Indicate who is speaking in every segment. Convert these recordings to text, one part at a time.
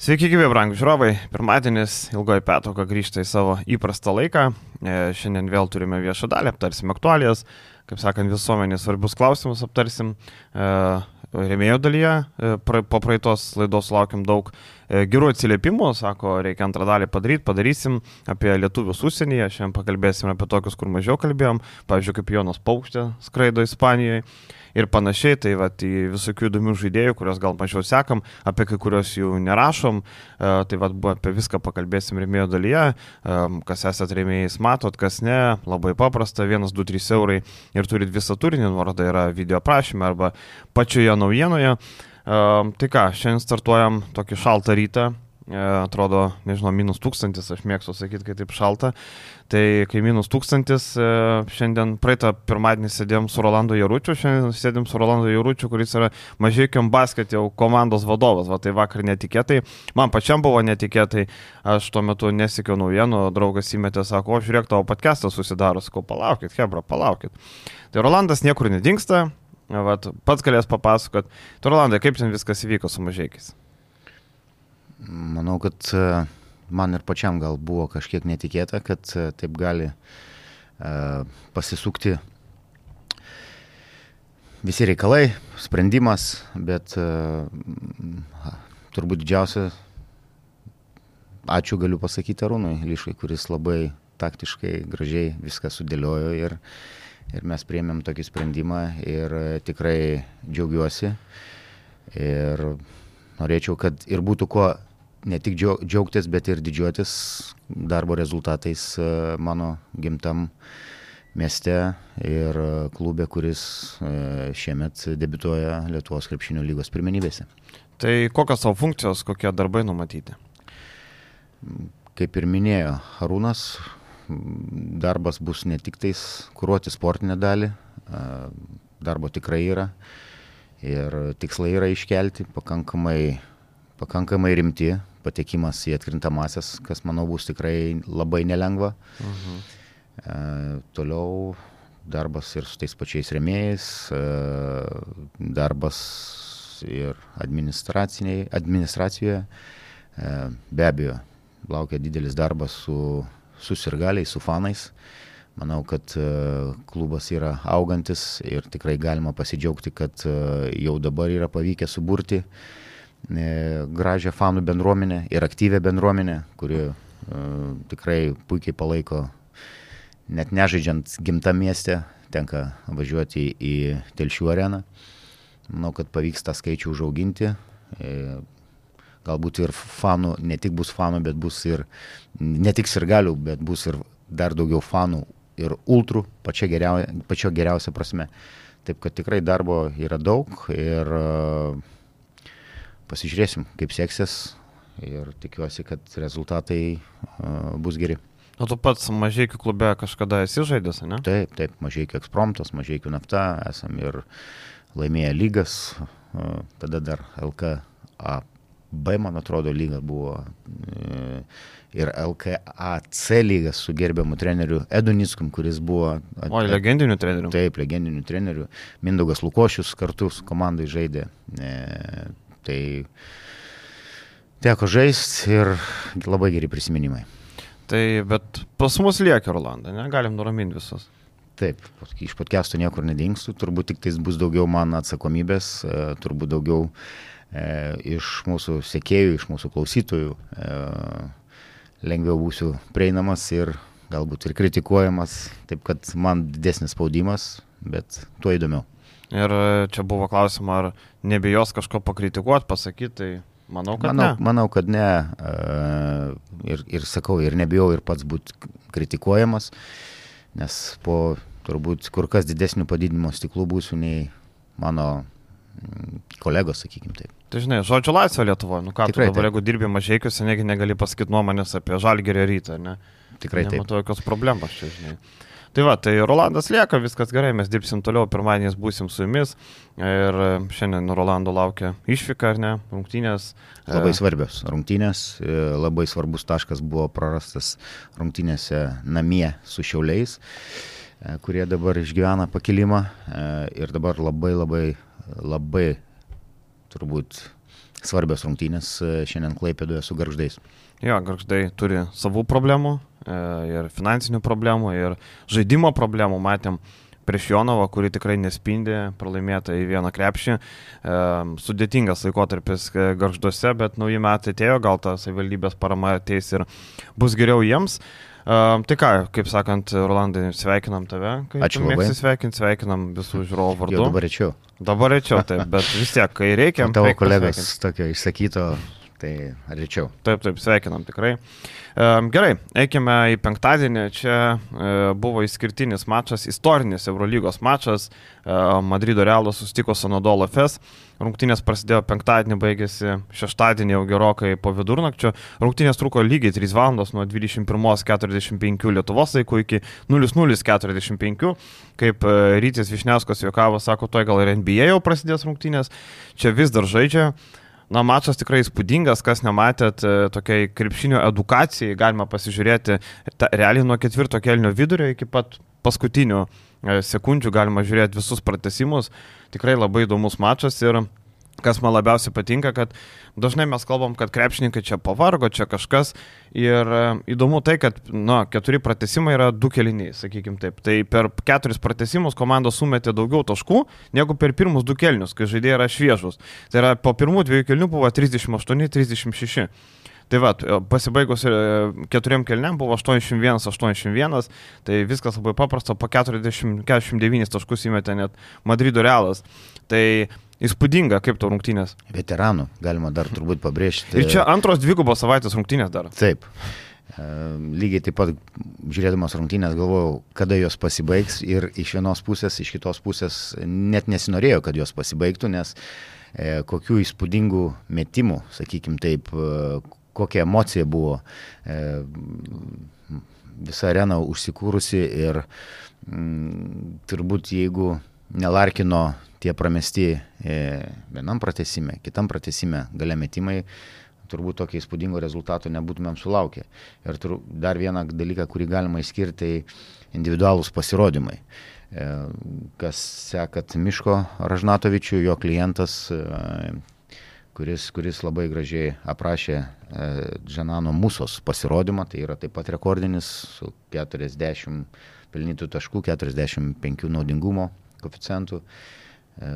Speaker 1: Sveiki, gyvi, brangų žiūrovai. Pirmadienis ilgoji petoka grįžta į savo įprastą laiką. E, šiandien vėl turime viešą dalį, aptarsim aktualijas, kaip sakant, visuomenės svarbius klausimus aptarsim. E, Remėjo dalyje e, pra, po praeitos laidos laukiam daug gerų atsiliepimų, sako, reikia antrą dalį padaryti, padarysim apie lietuvius užsienyje, šiandien pakalbėsim apie tokius, kur mažiau kalbėjom, pavyzdžiui, kaip Jonas Paukštė skraido Ispanijoje ir panašiai. Tai va, į visokių įdomių žaidėjų, kuriuos gal mažiau sekam, apie kai kuriuos jų nerašom. E, tai va, apie viską pakalbėsim remėjo dalyje. E, kas esate remėjais, matot, kas ne. Labai paprasta, 1, 2, 3 eurai ir turit visą turinį, nuoroda yra video prašymė arba pačioje naujienoje. E, tai ką, šiandien startuojam tokį šaltą rytą atrodo, nežinau, minus tūkstantis, aš mėgstu sakyti, kai taip šalta. Tai kai minus tūkstantis, šiandien praeitą pirmadienį sėdėm su Rolando Jaručiu, šiandien sėdėm su Rolando Jaručiu, kuris yra mažiekiam basket jau komandos vadovas, va tai vakar netikėtai, man pačiam buvo netikėtai, aš tuo metu nesikiau naujienų, draugas įmetė, sako, o žiūrėk, tavo podcastas susidaro, sakau, palaukit, Hebra, palaukit. Tai Rolandas niekur nedingsta, Vat, pats galės papasakot. Tu, Rolandai, kaip ten viskas įvyko su mažiekiais?
Speaker 2: Manau, kad e, man ir pačiam gal buvo kažkiek netikėta, kad e, taip gali uh, pasisukti visi reikalai, sprendimas, bet uh, turbūt didžiausia ačiū galiu pasakyti Arūnui Lyšai, kuris labai taktiškai, gražiai viską sudėliojo ir, ir mes priėmėm tokį sprendimą ir tikrai džiaugiuosi ir norėčiau, kad ir būtų kuo ne tik džiaugtis, bet ir didžiuotis darbo rezultatais e, mano gimtam mieste ir klube, kuris e, šiemet debituoja Lietuvos krepšinio lygos pirmenybėse.
Speaker 1: Tai kokios savo funkcijos, kokie darbai numatyti?
Speaker 2: Kaip ir minėjo Harūnas, darbas bus ne tik tais kuruoti sportinę dalį, darbo tikrai yra ir tikslai yra iškelti pakankamai, pakankamai rimti, patekimas į atkrintamasias, kas manau bus tikrai labai nelengva. Mhm. e, toliau darbas ir su tais pačiais remėjais, e, darbas ir administracijoje. E, be abejo, laukia didelis darbas su, su sirgaliais, su fanais. Manau, kad e, klubas yra augantis ir tikrai galima pasidžiaugti, kad e, jau dabar yra pavykę suburti E, gražią fanų bendruomenę ir aktyvę bendruomenę, kuri tikrai puikiai palaiko, net nežaidžiant gimtą miestę, tenka važiuoti į Telšių areną. Manau, kad pavyks tą skaičių užauginti. Galbūt ir fanų, ne tik bus fanų, bet bus ir ne tik sirgalių, bet bus ir dar daugiau fanų ir ultrų, pačia geriausia, pačio geriausia prasme. Taip kad tikrai darbo yra daug ir pasižiūrėsim, kaip seksis ir tikiuosi, kad rezultatai bus geri.
Speaker 1: O tu pats Mažiekių klube kažkada esi žaidęs, ne?
Speaker 2: Taip, taip, Mažiekių ekspromtas, Mažiekių nafta, esam ir laimėję lygas, tada dar LKAB, man atrodo, lyga buvo. Uh, ir LKAC lygas su gerbiamu treneriu Edoniskum, kuris buvo...
Speaker 1: At, o, legendiniu treneriu.
Speaker 2: Taip, legendiniu treneriu. Mindaugas Lukošius kartu su komandai žaidė. E, Tai teko žaisti ir labai geri prisiminimai.
Speaker 1: Tai bet pas mus lieka Rolanda, negalim nuraminti visus.
Speaker 2: Taip, iš podcast'o niekur nedingstu, turbūt tik tais bus daugiau man atsakomybės, e, turbūt daugiau e, iš mūsų sekėjų, iš mūsų klausytojų e, lengviau būsiu prieinamas ir galbūt ir kritikuojamas, taip kad man didesnis spaudimas, bet tuo įdomiau.
Speaker 1: Ir e, čia buvo klausima, ar nebijos kažko pakritikuoti, pasakyti, tai manau, kad
Speaker 2: manau,
Speaker 1: ne.
Speaker 2: Manau, kad ne. E, ir, ir sakau, ir nebijau ir pats būti kritikuojamas, nes po turbūt kur kas didesnių padidinimo stiklų būsiu nei mano kolegos, sakykim taip.
Speaker 1: Tai žinai, žodžio laisvė Lietuvoje, nu ką Tikrai tu dabar, taip. jeigu dirbi mažiekiuose, negi negali pasakyti nuomonės apie žalgerį rytą, ne?
Speaker 2: Tikrai
Speaker 1: Nematau taip. Nematau jokios problemos čia, žinai. Tai va, tai Rolandas lieka, viskas gerai, mes dirbsim toliau, pirmadieniais būsim su jumis. Ir šiandien Rolando laukia išvyka, ar ne, rungtynės.
Speaker 2: Labai svarbios rungtynės, e, labai svarbus taškas buvo prarastas rungtynėse namie su šiauliais, e, kurie dabar išgyvena pakilimą. E, ir dabar labai labai labai turbūt svarbios rungtynės šiandien Klaipėdoje su garždais.
Speaker 1: Jo, garždai turi savų problemų ir finansinių problemų, ir žaidimo problemų, matėm prieš Jonovą, kuri tikrai nespindi, pralaimėta į vieną krepšį. E, sudėtingas laikotarpis e, garžduose, bet nauji metai atėjo, gal ta savivaldybės parama ateis ir bus geriau jiems. Uh, tai ką, kaip sakant, Rolandai, sveikinam tave.
Speaker 2: Ačiū labai.
Speaker 1: Sveikinam, sveikinam visų žiūrovų vardu.
Speaker 2: Jo, dabar rečiau.
Speaker 1: Dabar rečiau, taip, bet vis tiek, kai reikia.
Speaker 2: Tavo kolegas tokio išsakyto, tai rečiau.
Speaker 1: Taip, taip, sveikinam tikrai. Gerai, eikime į penktadienį. Čia e, buvo išskirtinis mačas, istorinis Eurolygos mačas. E, Madrido Realas sustiko su Nodolo FS. Rungtynės prasidėjo penktadienį, baigėsi šeštadienį jau gerokai po vidurnakčio. Rungtynės truko lygiai 3 valandos nuo 21.45 Lietuvos laikų iki 00.45. Kaip e, Rytis Višniauskas juokavo, sako, toj gal ir NBA jau prasidės rungtynės. Čia vis dar žaidžia. Na, mačas tikrai įspūdingas, kas nematėt, e, tokiai krepšinio edukacijai galima pasižiūrėti ta, realiai nuo ketvirto kelnio vidurio iki pat paskutinių e, sekundžių galima žiūrėti visus pratesimus. Tikrai labai įdomus mačas ir kas man labiausiai patinka, kad dažnai mes kalbam, kad krepšininkai čia pavargo, čia kažkas. Ir e, įdomu tai, kad, na, keturi pratesimai yra du keliniai, sakykim taip. Tai per keturis pratesimus komandos sumetė daugiau taškų negu per pirmus du kelnius, kai žaidėjai yra šviežus. Tai yra po pirmų dviejų kelnių buvo 38-36. Tai va, pasibaigus e, keturiam kelniam buvo 81-81, tai viskas labai paprasta, po 40-49 taškus įmetė net Madrido realas. Tai Įspūdinga, kaip to rungtynės.
Speaker 2: Veteranų, galima dar turbūt pabrėžti.
Speaker 1: Ir čia antros dvigubos savaitės rungtynės dar.
Speaker 2: Taip. E, lygiai taip pat, žiūrėdamas rungtynės, galvojau, kada jos pasibaigs ir iš vienos pusės, iš kitos pusės net nesinorėjau, kad jos pasibaigtų, nes e, kokių įspūdingų metimų, sakykim taip, e, kokia emocija buvo, e, visa arena užsikūrusi ir mm, turbūt jeigu nelarkino tie pramesti e, vienam pratesime, kitam pratesime gale metimai, turbūt tokio įspūdingo rezultato nebūtumėm sulaukę. Ir tur, dar vieną dalyką, kurį galima išskirti, tai individualūs pasirodymai. E, kas sekat Miško Ražnatovičių, jo klientas, e, kuris, kuris labai gražiai aprašė Džanano Musos pasirodymą, tai yra taip pat rekordinis su 40 pelnytų taškų, 45 naudingumo koficientų. E,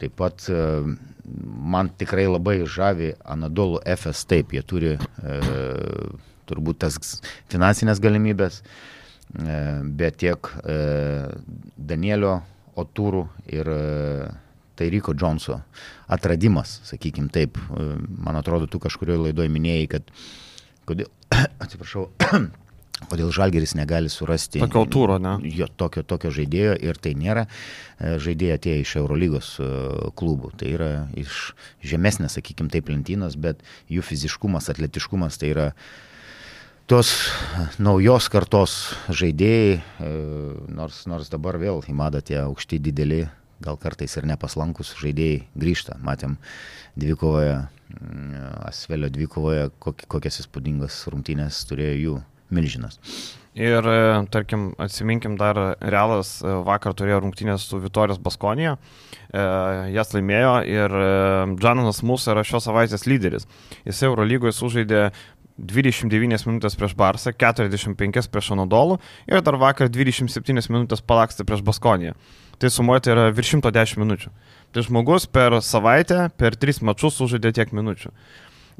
Speaker 2: taip pat e, man tikrai labai žavi Anadolu FS, taip, jie turi e, turbūt tas finansinės galimybės, bet tiek Danielio Otūrų ir Tairiko Džonso atradimas, sakykim taip, man atrodo, tu kažkurioje laidoje minėjai, kad kodėl, atsiprašau, Kodėl Žalgeris negali surasti
Speaker 1: tokio autūro, ne?
Speaker 2: Jo, tokio, tokio žaidėjo ir tai nėra e, žaidėjai atėję iš Eurolygos e, klubų. Tai yra iš žemesnės, sakykime, taip lentynos, bet jų fiziškumas, atletiškumas tai yra tos naujos kartos žaidėjai, e, nors, nors dabar vėl į madą tie aukšti dideli, gal kartais ir nepaslankus žaidėjai grįžta. Matėm dvikovoje, Asvelio dvikovoje, kokias įspūdingas rungtynės turėjo jų milžinas.
Speaker 1: Ir, e, tarkim, atsiminkim dar, Realas e, vakar turėjo rungtynės su Vitorijos Baskonija, e, jas laimėjo ir Džananas Mūsų yra šios savaitės lyderis. Jis Eurolygoje sužaidė 29 minutės prieš Barsą, 45 prieš Anadolų ir dar vakar 27 minutės palakstė prieš Baskoniją. Tai sumuoti yra virš 110 minučių. Tai žmogus per savaitę, per 3 mačius sužaidė tiek minučių.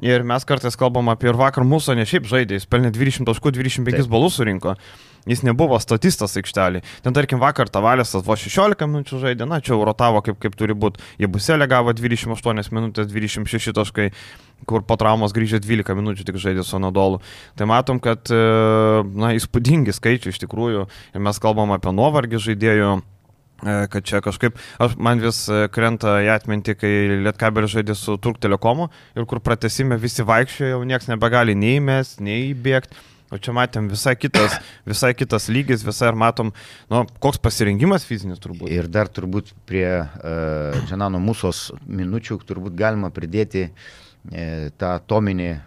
Speaker 1: Ir mes kartais kalbam apie ir vakar mūsų ne šiaip žaidė, jis pelnė 20 taškų, 25 Taip. balus surinko. Jis nebuvo statistas aikštelį. Ten tarkim vakar Tavalėsas vos 16 minučių žaidė, na čia rotavo kaip, kaip turi būti. Jie buselė gavo 28 minutės, 26 taškai, kur po traumos grįžę 12 minučių tik žaidė su Nadolu. Tai matom, kad, e, na, įspūdingi skaičiai iš tikrųjų. Ir mes kalbam apie nuovargį žaidėjų kad čia kažkaip, aš, man vis e, krenta į atmintį, kai Lietkabelis žaidė su Turk Telekomu ir kur pratesime visi vaikščiojo, jau niekas nebegali nei mes, nei įbėgti. O čia matėm visai kitas, visai kitas lygis, visai ir matom, nu, koks pasirengimas fizinis turbūt.
Speaker 2: Ir dar turbūt prie uh, Džanano Musos minučių turbūt galima pridėti uh, tą atominį uh,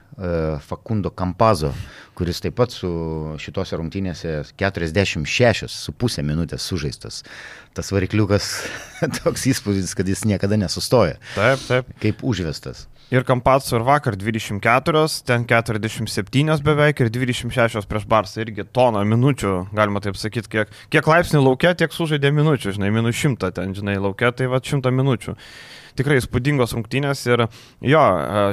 Speaker 2: Fakundo Kampazo, kuris taip pat su šitose rungtynėse 46 su pusė minutės sužaistas. Tas varikliukas toks įspūdis, kad jis niekada nesustoja.
Speaker 1: Taip, taip.
Speaker 2: Kaip užvestas.
Speaker 1: Ir Kampatsu ir vakar 24, ten 47 beveik ir 26 prieš Barsą irgi toną minučių, galima taip sakyti, kiek, kiek laipsnių laukia, tiek sužaidė minučių, žinai, minus 100 ten, žinai, laukia, tai va 100 minučių. Tikrai įspūdingos rungtynės ir jo,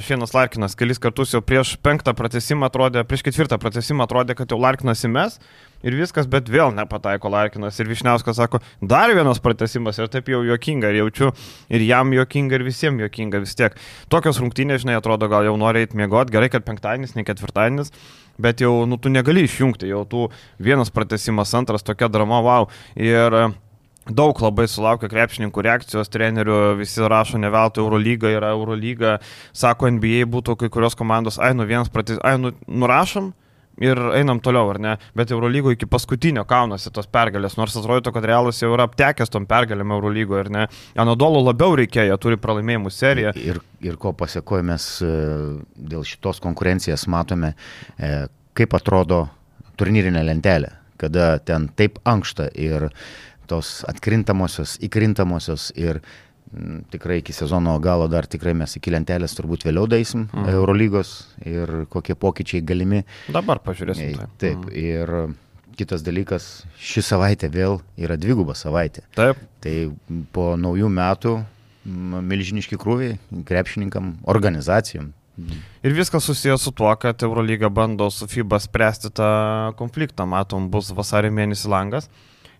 Speaker 1: Šienas Larkinas kelis kartus jau prieš penktą pratesimą atrodė, prieš ketvirtą pratesimą atrodė, kad jau Larkinas įmes ir viskas, bet vėl nepataiko Larkinas. Ir Višniauskas sako, dar vienas pratesimas ir taip jau juokinga, ir jaučiu ir jam juokinga, ir visiems juokinga vis tiek. Tokios rungtynės, žinai, atrodo, gal jau nori eiti miegoti, gerai, kad penktadienis, ne ketvirtadienis. Bet jau, nu, tu negali išjungti, jau tu vienas pratesimas, antras, tokia drama, wow. Ir Daug labai sulaukia krepšininkų reakcijos, trenerių, visi rašo ne veltui Eurolyga yra Eurolyga, sako NBA būtų kai kurios komandos, ai nu vienas pratys, ai nu nurašom, ir einam toliau, ar ne? Bet Eurolygo iki paskutinio kaunasi tos pergalės, nors atrodo, kad Realas jau yra aptekęs tom pergalėm Eurolygo, ar ne? Anadolo labiau reikėjo, turi pralaimėjimų seriją.
Speaker 2: Ir, ir ko pasiekoje mes e, dėl šitos konkurencijos matome, e, kaip atrodo turnyrinė lentelė, kada ten taip ankšta ir tos atkrintamosios, įkrintamosios ir Mm, tikrai iki sezono galo dar tikrai mes iki lentelės turbūt vėliau daisim mhm. Eurolygos ir kokie pokyčiai galimi.
Speaker 1: Dabar pažiūrėsim.
Speaker 2: Tai. Taip, mhm. ir kitas dalykas, ši savaitė vėl yra dviguba savaitė.
Speaker 1: Taip.
Speaker 2: Tai po naujų metų milžiniški krūviai krepšininkam, organizacijom.
Speaker 1: Ir viskas susijęs su tuo, kad Eurolyga bando su FIBA spręsti tą konfliktą. Matom, bus vasario mėnesį langas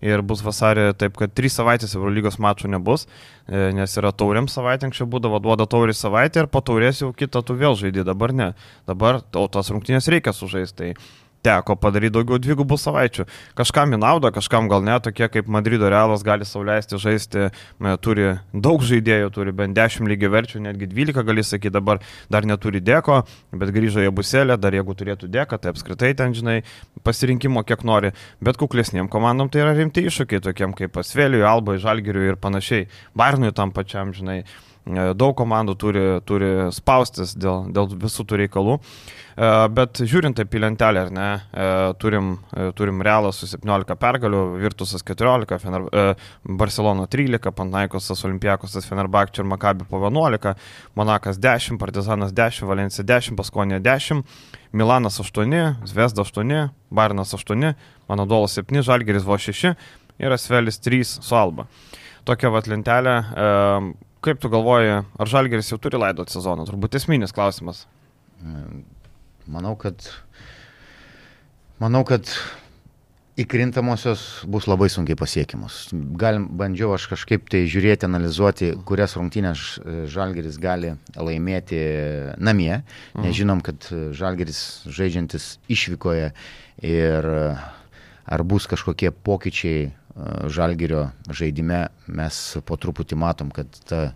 Speaker 1: ir bus vasarį taip, kad trys savaitės Eurolygos mačų nebus, e, nes yra tauriam savaitė, anksčiau būdavo duoda taurį savaitę ir po taurės jau kitą tu vėl žaidži, dabar ne. Dabar o tos rungtynės reikia sužaisti. Tai teko padaryti daugiau dvigubų savaičių. Kažkam į naudą, kažkam gal ne, tokie kaip Madrido Realas gali sauliaisti žaisti, turi daug žaidėjų, turi bent 10 lygiai verčių, netgi 12 gali sakyti, dabar dar neturi dėko, bet grįžo į buselę, dar jeigu turėtų dėką, tai apskritai ten, žinai, pasirinkimo kiek nori, bet kuklesniem komandom tai yra rimti iššūkiai, tokiem kaip Pasvėliui, Albai, Žalgiriui ir panašiai. Barnui tam pačiam, žinai, daug komandų turi, turi spaustis dėl, dėl visų tų reikalų. E, bet žiūrint apie lentelę, ar ne, e, turim, e, turim Realą su 17 pergalių, Virtusas 14, Fener, Barcelona 13, Panaikosas, Olimpiakosas, Fenerbakčia ir Makabi po 11, Monakas 10, Partizanas 10, Valencija 10, Paskonė 10, Milanas 8, Zvezda 8, Barinas 8, Manadolas 7, Žalgeris buvo 6 ir Asvelis 3 su Alba. Tokia vat lentelė. Kaip tu galvoji, ar Žalgeris jau turi laidot sezoną? Turbūt esminis klausimas.
Speaker 2: Manau, kad, manau, kad įkrintamosios bus labai sunkiai pasiekiamos. Galim, bandžiau aš kažkaip tai žiūrėti, analizuoti, kurias rungtynės Žalgeris gali laimėti namie, mhm. žinom, kad Žalgeris žaidžiantis išvykoje ir ar bus kažkokie pokyčiai Žalgerio žaidime, mes po truputį matom, kad ta,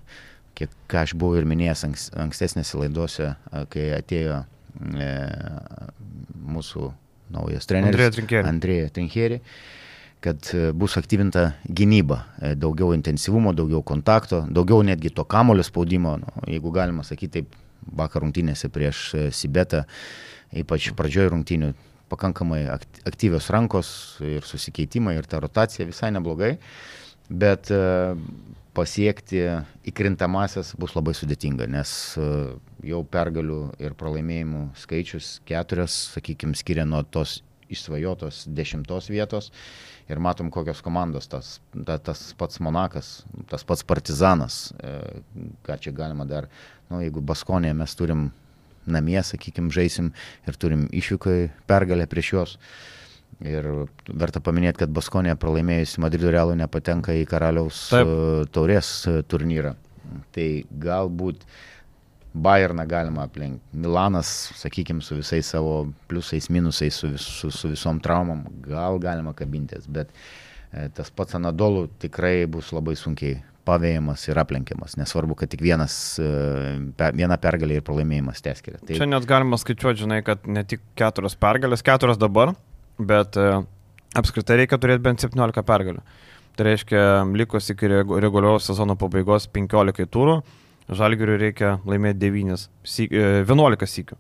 Speaker 2: kiek ką aš buvau ir minėjęs ankstesnėse laidose, kai atėjo e, mūsų naujas treneris
Speaker 1: Andrėja
Speaker 2: Trinkeri, kad e, bus aktyvinta gynyba, e, daugiau intensyvumo, daugiau kontakto, daugiau netgi to kamulio spaudimo, nu, jeigu galima sakyti taip, vakar rungtynėse prieš e, Sibetą, ypač pradžioj rungtynių, pakankamai aktyvios rankos ir susikeitimai ir ta rotacija visai neblogai, bet pasiekti įkrintamasias bus labai sudėtinga, nes e, jau pergalių ir pralaimėjimų skaičius keturias, sakykime, skiria nuo tos išsvajotos dešimtos vietos ir matom, kokios komandos tas, ta, tas pats Monakas, tas pats Partizanas, e, ką čia galima dar, nu, jeigu Baskonėje mes turim namie, sakykime, žaisim ir turim išvykai pergalę prieš juos. Ir verta paminėti, kad Baskonė pralaimėjus Madrido Realų nepatenka į karaliaus Taip. E, taurės e, turnyrą. Tai galbūt Bayerną galima aplenkti. Milanas, sakykime, su visais savo pliusais, minusais, su, su, su visom traumom, gal galima kabintis, bet e, tas pats Anadolų tikrai bus labai sunkiai pavėjimas ir aplenkiamas. Nesvarbu, kad tik vienas, viena pergalė ir pralaimėjimas teskiria.
Speaker 1: Tai... Čia net galima skaičiuoti, žinai, kad ne tik keturios pergalės, keturios dabar, bet e, apskritai reikia turėti bent 17 pergalių. Tai reiškia, likus iki reguliaus sezono pabaigos 15 turų, Žalgiriui reikia laimėti 9, 11 sykių.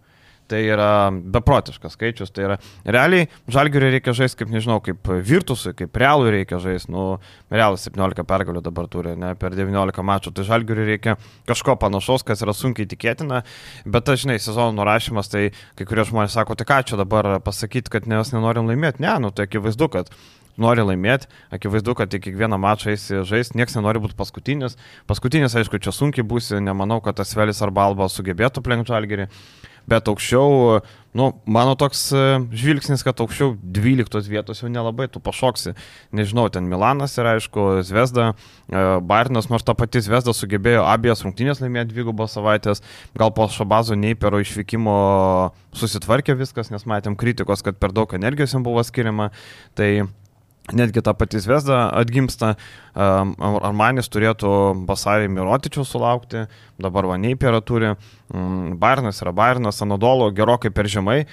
Speaker 1: Tai yra beprotiškas skaičius. Tai yra realiai žalgiui reikia žaisti, kaip nežinau, kaip Virtusui, kaip Realui reikia žaisti. Nu, Realas 17 pergalių dabar turi, ne per 19 mačų. Tai žalgiui reikia kažko panašaus, kas yra sunkiai tikėtina. Bet aš žinai, sezono nurašymas, tai kai kurie žmonės sako, tai ką čia dabar pasakyti, kad mes nenorim laimėti. Ne, nu tai akivaizdu, kad nori laimėti, akivaizdu, kad į kiekvieną mačą eisi žaisti, niekas nenori būti paskutinis. Paskutinis, aišku, čia sunkiai būsi, nemanau, kad tas Velis arba Alba sugebėtų plenkti žalgerį bet aukščiau, nu, mano toks e, žvilgsnis, kad aukščiau 12 vietos jau nelabai tu pašoksi. Nežinau, ten Milanas ir aišku, Zvezda, e, Bairnas, nors ta pati Zvezda sugebėjo abiejas rungtynės laimėti dvigubos savaitės, gal po Šabazo Neipero išvykimo susitvarkė viskas, nes matėm kritikos, kad per daug energijos jam buvo skiriama. Tai netgi ta pati Zvezda atgimsta, ar manis turėtų Basarį Mirotičių sulaukti, dabar Vaneipėra turi, mm, Bairnas yra Bairnas, Anadolo gerokai per žemai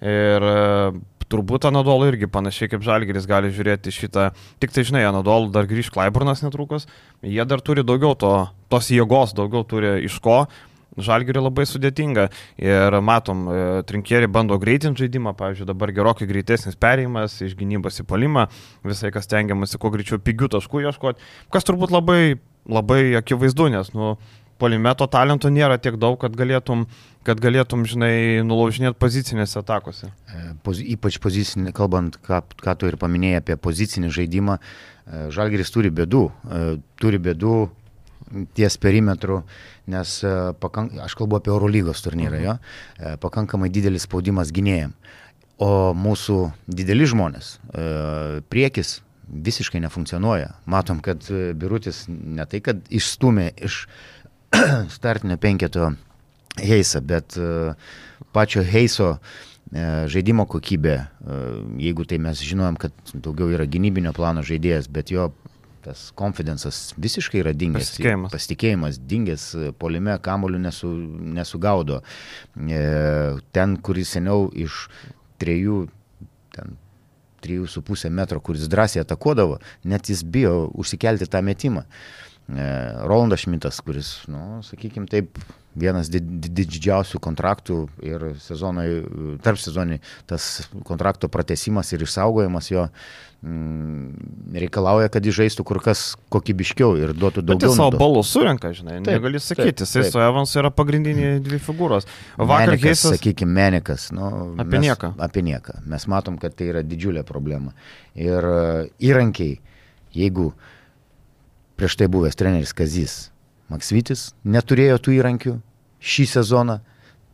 Speaker 1: ir e, turbūt Anadolo irgi panašiai kaip Žalgeris gali žiūrėti šitą, tik tai žinai, Anadolo dar grįž Klaiburnas netrukus, jie dar turi daugiau to, tos jėgos, daugiau turi iš ko, Žalgiriui labai sudėtinga. Ir matom, e, trinkieri bando greitinti žaidimą, pavyzdžiui, dabar gerokai greitesnis perėjimas iš gynybos į polimą, visai kas tengiamasi kuo greičiau pigių taškų ieškoti, kas turbūt labai, labai akivaizdu, nes, nu, polimeto talento nėra tiek daug, kad galėtum, kad galėtum žinai, nulaužinėti pozicinėse atakose.
Speaker 2: E, poz, ypač pozicinė, kalbant, ką, ką tu ir paminėjai apie pozicinį žaidimą, e, Žalgeris turi bėdų, turi bėdų ties perimetru, nes e, pakank, aš kalbu apie Eurolygos turnyrą, jo, e, pakankamai didelis spaudimas gynėjim. O mūsų dideli žmonės, e, priekis visiškai nefunkcionuoja. Matom, kad Birutis ne tai, kad išstumė iš startinio penketo Heisą, bet pačio Heiso žaidimo kokybė, jeigu tai mes žinojom, kad daugiau yra gynybinio plano žaidėjas, bet jo tas konfidencas visiškai yra dingęs.
Speaker 1: Pasitikėjimas.
Speaker 2: Pasitikėjimas dingęs, polime kamoliu nesu, nesugaudo. E, ten, kuris seniau iš trejų, ten, trijų su pusę metro, kuris drąsiai atakuodavo, net jis bijo užsikelti tą metimą. E, Rolandas Šmitas, kuris, nu, sakykime taip, vienas didžiausių kontraktų ir sezonai, tarp sezonai tas kontrakto pratesimas ir išsaugojimas jo mm, reikalauja, kad jis žaistų kur kas kokybiškiau ir duotų daugiau.
Speaker 1: Jis savo balus surenka, žinai, taip, negali sakyti, jis su Evansu yra pagrindiniai dvi figūros.
Speaker 2: Vakar Menikas, keisas... sakykime, Menikas, nu,
Speaker 1: apie
Speaker 2: mes,
Speaker 1: nieką.
Speaker 2: Apie nieką. Mes matom, kad tai yra didžiulė problema. Ir e, įrankiai, jeigu prieš tai buvęs treneris Kazys Maksvitis neturėjo tų įrankių šį sezoną,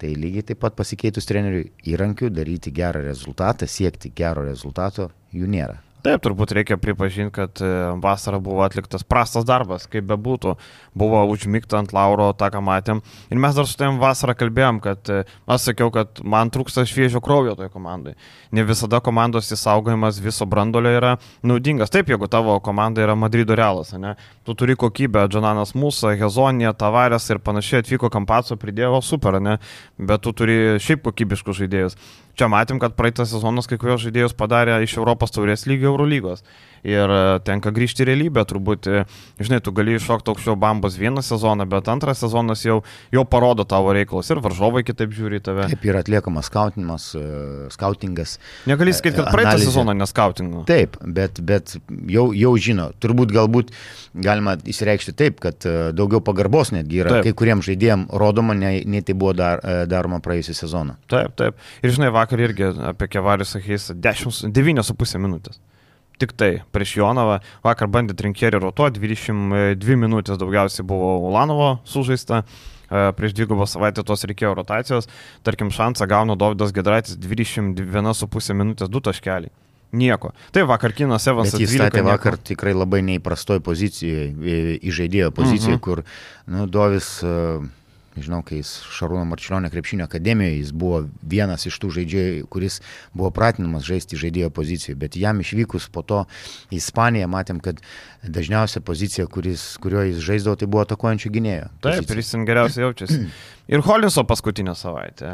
Speaker 2: tai lygiai taip pat pasikeitus treneriui įrankių daryti gerą rezultatą, siekti gero rezultato, jų nėra.
Speaker 1: Taip, turbūt reikia pripažinti, kad e, vasarą buvo atliktas prastas darbas, kaip bebūtų. Buvo užmygta ant lauro, tą ką matėm. Ir mes dar su tavim vasarą kalbėjom, kad e, aš sakiau, kad man trūksta šviežio kraujo toje komandai. Ne visada komandos įsaugojimas viso brandolio yra naudingas. Taip, jeigu tavo komanda yra Madrido realas, ne? tu turi kokybę, Džonanas Mūsų, Hezonija, Tavarės ir panašiai atvyko Kampaco, pridėjo super, ne? bet tu turi šiaip kokybiškus žaidėjus. Čia matėm, kad praeitas sezonas kai kurios žaidėjus padarė iš Europos taurės lygio Eurolygos. Ir e, tenka grįžti į realybę, turbūt, e, žinai, tu gali iššokti aukščiau bambos vieną sezoną, bet antras sezonas jau, jau parodo tavo reikalus ir varžovai kitaip žiūri į tave.
Speaker 2: Taip yra atliekamas skautinimas, e, skautingas.
Speaker 1: Negali sakyti, kad praeitą sezoną neskautingo.
Speaker 2: Taip, bet, bet jau, jau žino, turbūt galbūt galima įsireikšti taip, kad daugiau pagarbos netgi yra taip. kai kuriems žaidėjams rodoma, nei, nei tai buvo dar, daroma praėjusią sezoną.
Speaker 1: Taip, taip. Ir žinai, vakar irgi apie Kevarius Sakys 9,5 minutės. Tik tai prieš Jonavą vakar bandė trinkierį rotuoti, 22 minutės daugiausiai buvo Ulanovo sužaista, e, prieš dvigubą savaitę tos reikėjo rotacijos, tarkim šansą gauna Davidas Gedraitis 21,5 minutės 2 taškeliai. Nieko. Tai vakar Kinas Evansas.
Speaker 2: Jis statė vakar nieko. tikrai labai neįprastoj pozicijoje, įžaidėjo pozicijoje, mhm. kur nu, Dovis uh, Žinau, kai jis Šarūno Marčiulionio krepšinio akademijoje, jis buvo vienas iš tų žaidėjų, kuris buvo pratinamas žaisti žaidėjo pozicijoje, bet jam išvykus po to į Ispaniją matėm, kad dažniausia pozicija, kuris, kurioje jis žaisdavo, tai buvo atakuojančio gynėjo.
Speaker 1: Taip, ir jis geriausiai jaučiasi. Ir Holinso paskutinę savaitę.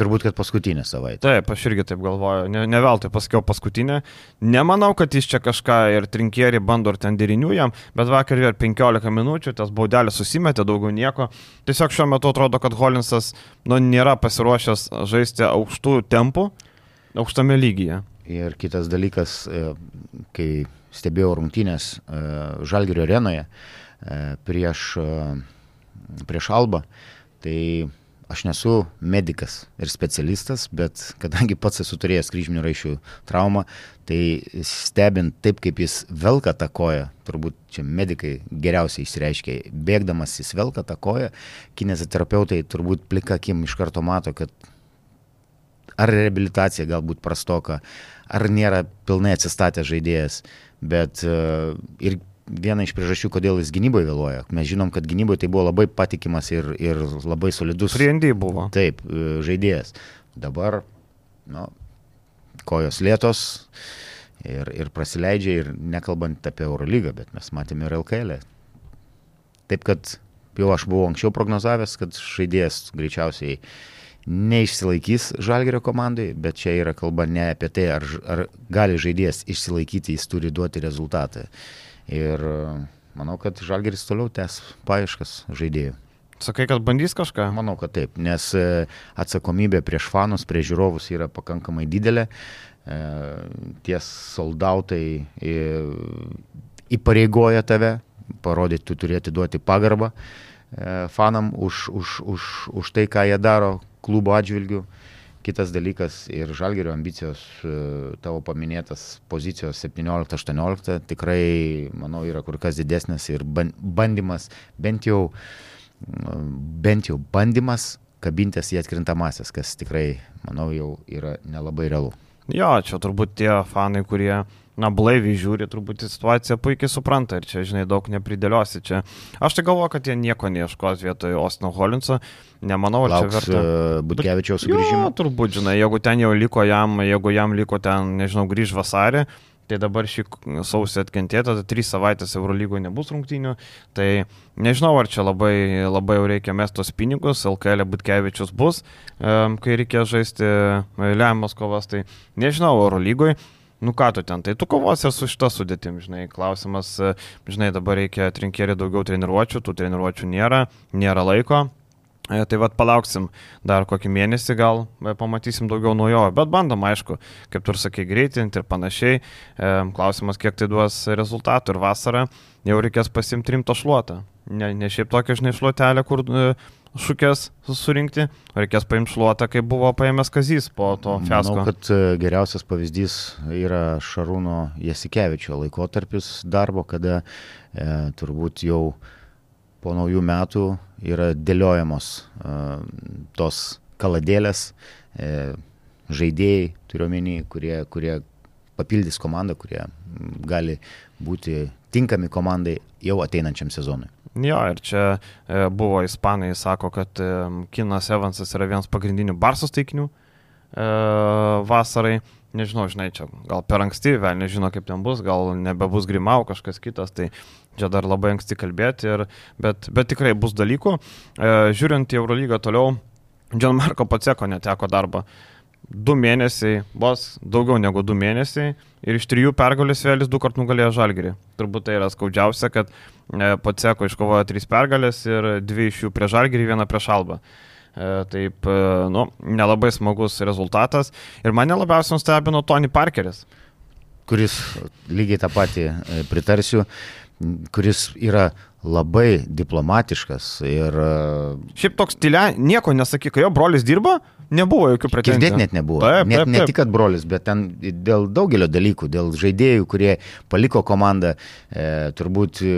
Speaker 2: Turbūt, kad paskutinę savaitę.
Speaker 1: Taip, aš irgi taip galvoju, ne, ne veltui pasakiau paskutinę. Nemanau, kad jis čia kažką ir trinkierį bando ir ten derinių jam, bet vakar ir 15 minučių tas baudelis susimetė, daugiau nieko. Tiesiog šiuo metu atrodo, kad Holinsas nu, nėra pasiruošęs žaisti aukštų tempų, aukštame lygyje.
Speaker 2: Ir kitas dalykas, e, kai stebėjau rungtynės e, Žalgirio arenoje e, prieš, prieš Albą, Tai aš nesu medicas ir specialistas, bet kadangi pats esu turėjęs kryžminių raišių traumą, tai stebint taip, kaip jis velka tą koją, turbūt čia medikai geriausiai išreiškia, bėgdamas jis velka tą koją, kineziterapeutai turbūt plika akim iš karto mato, kad ar reabilitacija galbūt prastoka, ar nėra pilnai atsistatęs žaidėjas, bet uh, ir viena iš priežasčių, kodėl jis gynyboje vėluoja. Mes žinom, kad gynyboje tai buvo labai patikimas ir, ir labai solidus.
Speaker 1: Priendy buvo.
Speaker 2: Taip, e, žaidėjas. Dabar, nu, kojos lėtos ir, ir prasileidžia ir nekalbant apie Eurolygą, bet mes matėme ir LKL. -ę. Taip kad jau aš buvau anksčiau prognozavęs, kad žaidėjas greičiausiai neišsilaikys Žalgerio komandai, bet čia yra kalba ne apie tai, ar, ar gali žaidėjas išsilaikyti, jis turi duoti rezultatą. Ir e, manau, kad Žalgeris toliau tęs paieškas žaidėjų.
Speaker 1: Sakai, kad bandys kažką?
Speaker 2: Manau, kad taip, nes e, atsakomybė prieš fanus, prieš žiūrovus yra pakankamai didelė. E, ties soldautai įpareigoja tave, parodyti, tu turėti duoti pagarbą fanam už, už, už, už tai, ką jie daro klubo atžvilgių. Kitas dalykas ir žalgerio ambicijos, e, tavo paminėtas pozicijos 17-18 tikrai, manau, yra kur kas didesnis ir bandymas, bent jau, bent jau bandymas kabintis į atkrintamasias, kas tikrai, manau, jau yra nelabai realu.
Speaker 1: Jo, čia turbūt tie fanai, kurie na, blaiviai žiūri, turbūt situaciją puikiai supranta ir čia, žinai, daug nepridėliosi čia. Aš tai galvoju, kad jie nieko neieškos vietoj Osno Holinso, nemanau, ar
Speaker 2: Lauks, čia verta. Uh, Butkevičiaus sugrįžimo.
Speaker 1: Jo, turbūt, žinai, jeigu ten jau liko jam, jeigu jam liko ten, nežinau, grįž vasarį, tai dabar šį sausį atkentėta, tai trys savaitės Eurolygoje nebus rungtynių, tai nežinau, ar čia labai, labai jau reikia mestos pinigus, LKL Butkevičius bus, kai reikės žaisti lemiamas kovas, tai nežinau, Eurolygoje nu ką tu ten, tai tu kovosi su šita sudėtim, žinai, klausimas, e, žinai, dabar reikia trinkėri daugiau treniruočių, tų treniruočių nėra, nėra laiko. E, tai vad palauksim dar kokį mėnesį, gal e, pamatysim daugiau naujojo, bet bandom, aišku, kaip tu ir sakai, greitinti ir panašiai. Klausimas, kiek tai duos rezultatų ir vasarą jau reikės pasimti rimtą šluotą. Ne, ne šiaip tokia, žinai, šluotelė, kur šukės surinkti, reikės paimti šluotą, kaip buvo paėmęs Kazys po to fiasko.
Speaker 2: Manau, kad e, geriausias pavyzdys yra Šarūno Jasikevičio laikotarpis darbo, kada e, turbūt jau po naujų metų yra dėliojamos e, tos kaladėlės, e, žaidėjai, turiuomenį, kurie, kurie papildys komandą, kurie gali būti tinkami komandai jau ateinančiam sezonui.
Speaker 1: Jo, ir čia e, buvo ispanai, sako, kad e, Kinas Evansas yra vienas pagrindinių Barsos taikinių e, vasarai. Nežinau, žinai, čia gal per anksti, vėl nežino, kaip ten bus, gal nebebus Grimau kažkas kitas, tai čia dar labai anksti kalbėti, ir, bet, bet tikrai bus dalykų. Žiūrint į Eurolygą toliau, John Marko Paceko neteko darbą. Du mėnesiai, bos daugiau negu du mėnesiai ir iš trijų pergalės vėlis du kart nugalėjo Žalgirį. Turbūt tai yra skaudžiausia, kad e, Paceko iškovojo trys pergalės ir dvi iš jų prie Žalgirį, vieną prie Šalbą. E, taip, e, nu, nelabai smagus rezultatas. Ir mane labiausiai nustebino Tony Parkeris.
Speaker 2: Kuris lygiai tą patį pritarsiu, kuris yra labai diplomatiškas ir...
Speaker 1: Šiaip toks tylė, nieko nesakyk, jo brolis dirba, Nebuvo jokių pretenzijų.
Speaker 2: Girdėti net nebuvo. Taip, net, taip, taip. Ne tik, kad brolis, bet ten dėl daugelio dalykų, dėl žaidėjų, kurie paliko komandą, e, turbūt e,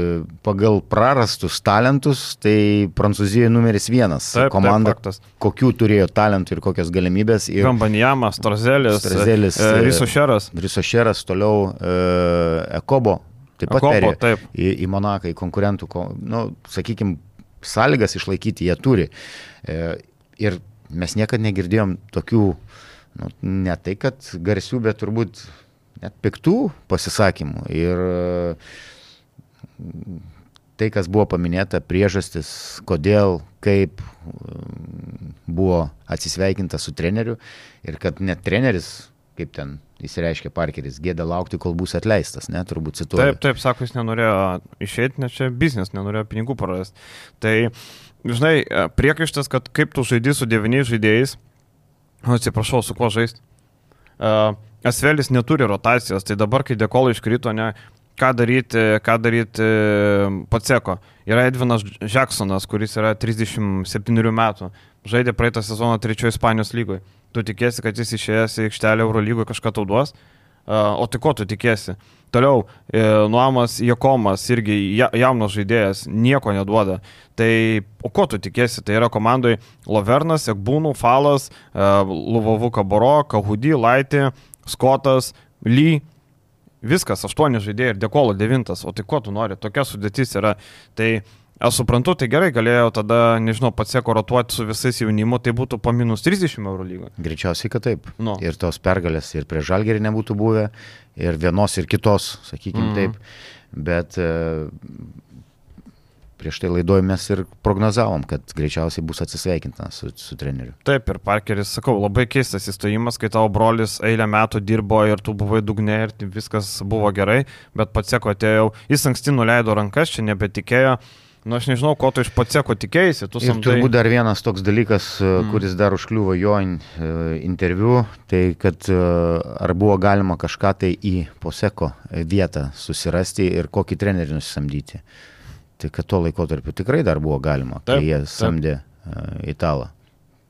Speaker 2: pagal prarastus talentus, tai Prancūzija numeris vienas. Taip, komanda, taip, kokių turėjo talentų ir kokias galimybės. Ir
Speaker 1: Kambanjamas, Strazelis,
Speaker 2: Strazelis
Speaker 1: e, Risošeras.
Speaker 2: Risošeras, toliau e, Ekobo. Taip pat perėjo taip. į, į Monaką, į konkurentų, nu, sakykime, sąlygas išlaikyti jie turi. E, ir mes niekada negirdėjom tokių, nu, ne tai kad garsių, bet turbūt net piktų pasisakymų. Ir tai, kas buvo paminėta, priežastis, kodėl, kaip buvo atsisveikinta su treneriu ir kad net treneris, kaip ten įsireiškia Parkeris, gėda laukti, kol bus atleistas, ne, turbūt cituoju.
Speaker 1: Taip, taip, sako, jis nenorėjo išeiti, nes čia biznis, nenorėjo pinigų prarasti. Tai, žinai, priekaištas, kad kaip tu žaidži su devyniais žaidėjais, atsiprašau, su kuo žaisti. Uh, Asvelis neturi rotacijos, tai dabar, kai Dekolai iškrito, ne, ką daryti, ką daryti Paceko. Yra Edvinas Jacksonas, kuris yra 37 metų, žaidė praeitą sezoną trečiojo Ispanijos lygoje. Tu tikėsi, kad jis išėjęs į aikštelę Euro lygoje kažką tau duos? Uh, o tai ko tu tikėsi? Toliau, e, Nuomas Jekomas irgi ja, jaunas žaidėjas, nieko neduoda. Tai o ko tu tikėsi? Tai yra komandai Lovernas, Ekbūnų, Falas, e, Luvovu Kaboro, Kahudy, Laitė, Skotas, Ly, viskas, aštuoni žaidėjai ir Dekolo devintas, o tai ko tu nori, tokia sudėtis yra. Tai aš suprantu, tai gerai, galėjau tada, nežinau, pats seko rotuoti su visais jaunimu, tai būtų po minus 30 eurų lygą.
Speaker 2: Greičiausiai, kad taip.
Speaker 1: Nu.
Speaker 2: Ir tos pergalės ir prie žalgerį nebūtų buvę, ir vienos, ir kitos, sakykime mm. taip. Bet e, prieš tai laidoj mes ir prognozavom, kad greičiausiai bus atsisveikinta su, su treneriu.
Speaker 1: Taip, ir Parkeris, sakau, labai keistas įstojimas, kai tavo brolis eilę metų dirbo ir tu buvai dugne ir viskas buvo gerai, bet pats seko atėjau, jis anksti nuleido rankas, čia nebetikėjo. Nu, aš nežinau, ko tu iš patseko tikėjai.
Speaker 2: Tu samdai... Turbūt dar vienas toks dalykas, e, mm. kuris dar užkliuvo jo in, e, interviu, tai kad e, ar buvo galima kažką tai į poseko vietą susirasti ir kokį trenerį nusisamdyti. Tai kad tuo laikotarpiu tikrai dar buvo galima, taip, kai jie samdė uh, italą.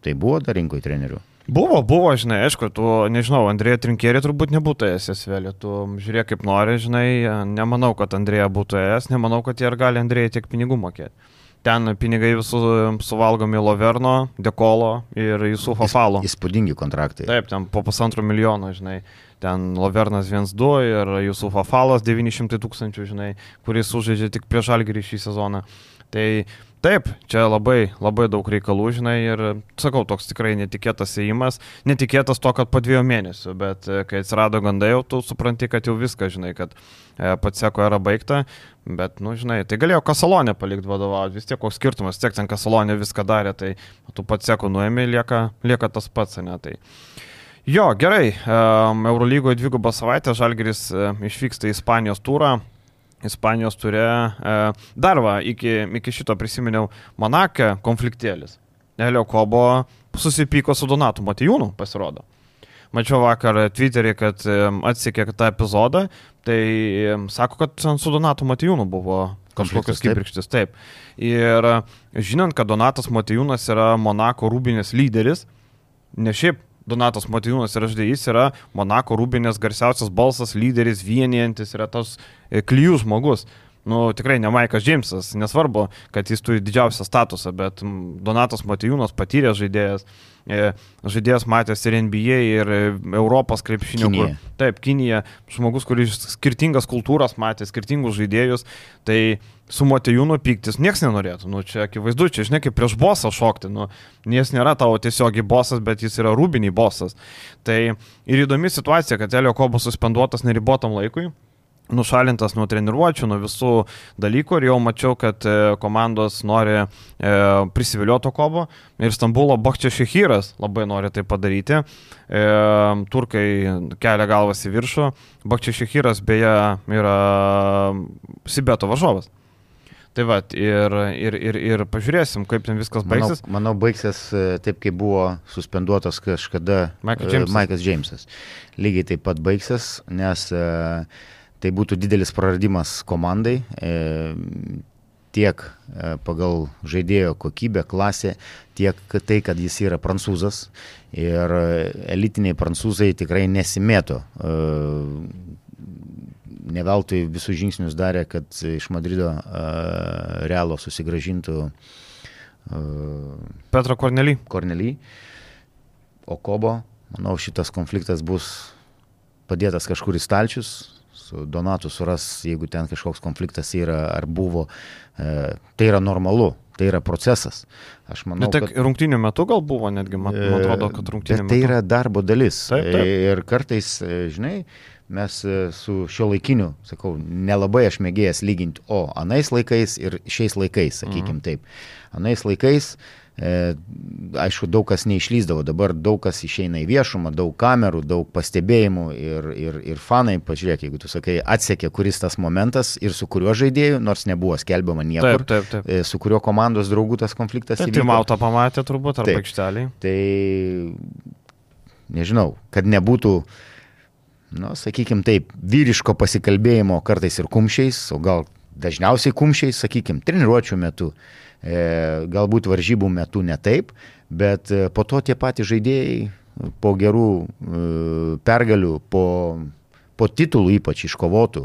Speaker 2: Tai buvo dar rinkoje trenerių.
Speaker 1: Buvo, buvo, žinai, aišku, tu, nežinau, Andrėja Trinkėrė turbūt nebūtų esęs vėlė, tu žiūrėk kaip nori, žinai, nemanau, kad Andrėja būtų esęs, nemanau, kad jie ir gali Andrėjai tiek pinigų mokėti. Ten pinigai visų suvalgomi Loverno, Dekolo ir Jusufo Falo.
Speaker 2: Įspūdingi kontraktai.
Speaker 1: Taip, ten po pusantro milijono, žinai. Ten Lovernas 1-2 ir Jusufo Falas 900 tūkstančių, žinai, kuris sužaidžia tik prieš Algerį šį sezoną. Tai Taip, čia labai, labai daug reikalų, žinai, ir sakau, toks tikrai netikėtas įėjimas, netikėtas to, kad po dviejų mėnesių, bet e, kai atsirado gandai, jau tu supranti, kad jau viską, žinai, kad e, pats seko yra baigta, bet, nu, žinai, tai galėjo kasalonę palikti vadovauti, vis tiek koks skirtumas, tiek ten kasalonė viską darė, tai tu pats seko nuėmė, lieka, lieka tas pats, ne, tai. Jo, gerai, um, Eurolygoje dvigubą savaitę Žalgeris uh, išvyksta į Ispanijos turą, Ispanijos turė. E, dar va, iki, iki šito prisiminiau Monakę konfliktėlis. Elio Kobo susipyko su Donatu Matijūnu, pasirodo. Mačiau vakar Twitterį, kad e, atsikė tą epizodą, tai e, sako, kad su Donatu Matijūnu buvo kažkokios kibirkštis. Taip. Ir žinant, kad Donatas Matijūnas yra Monako rūbinės lyderis, ne šiaip Donatas Matijūnas ir žaidėjas yra Monako rūbinės garsiausias balsas, lyderis, vienijantis, yra tas e, klyjų žmogus. Nu, tikrai ne Maikas Džeimsas, nesvarbu, kad jis turi didžiausią statusą, bet Donatas Matijūnas patyręs žaidėjas, e, žaidėjas matęs ir NBA, ir e, Europos krepšinio.
Speaker 2: Kinija.
Speaker 1: Kur, taip, Kinija, žmogus, kuris skirtingas kultūras matė, skirtingus žaidėjus, tai su Matejūnu pyktis niekas nenorėtų. Nu, čia akivaizdu, čia žinai, kaip prieš bosą šokti. Nu, jis nėra tavo tiesiogiai bosas, bet jis yra rūbiniai bosas. Tai ir įdomi situacija, kad Elio Kobas suspenduotas neribotam laikui nušalintas nuo treniruočio, nuo visų dalykų ir jau mačiau, kad e, komandos nori e, prisiviliuoto kobo ir Stambulo Bakčia Šehyras labai nori tai padaryti. E, turkai kelia galvas į viršų. Bakčia Šehyras beje yra Sibeto varžovas. Tai va, ir, ir, ir, ir pažiūrėsim, kaip ten viskas baigsis.
Speaker 2: Manau, manau baigsis e, taip, kaip buvo suspenduotas kažkada
Speaker 1: Maikas Džeimsas.
Speaker 2: Maikas Džeimsas. Lygiai taip pat baigsis, nes uh, tai būtų didelis praradimas komandai. Tiek pagal žaidėjo kokybę, klasę, tiek tai, kad jis yra prancūzas ir elitiniai prancūzai tikrai nesimėto neveltui visus žingsnius darė, kad iš Madrido uh, Realo susigražintų uh,
Speaker 1: Petro Kornely.
Speaker 2: Kornely. O Kobo, manau, šitas konfliktas bus padėtas kažkur į stalčius, su Donatu suras, jeigu ten kažkoks konfliktas yra ar buvo, uh, tai yra normalu. Tai yra procesas. Aš manau,
Speaker 1: Bet kad rungtinių metų gal buvo netgi, man, man atrodo, kad rungtinių
Speaker 2: metų. Tai yra darbo dalis.
Speaker 1: Taip, taip.
Speaker 2: Ir kartais, žinai, mes e, su šio laikiniu, sakau, nelabai aš mėgėjęs lyginti, o anais laikais ir šiais laikais, sakykim mhm. taip. Anais laikais E, aišku, daug kas neišlyzdavo, dabar daug kas išeina į viešumą, daug kamerų, daug pastebėjimų ir, ir, ir fanai, pažiūrėk, jeigu tu sakai, atsekė, kuris tas momentas ir su kuriuo žaidėju, nors nebuvo skelbiama niekur,
Speaker 1: taip, taip, taip.
Speaker 2: E, su kuriuo komandos draugų tas konfliktas.
Speaker 1: Tai Mauta pamatė turbūt, ar aikštelį.
Speaker 2: Tai nežinau, kad nebūtų nu, sakykime taip, vyriško pasikalbėjimo kartais ir kumščiais, o gal dažniausiai kumščiais, sakykime, treniruočio metu. E, galbūt varžybų metu ne taip, bet e, po to tie patys žaidėjai po gerų e, pergalių, po, po titulų ypač iškovotų,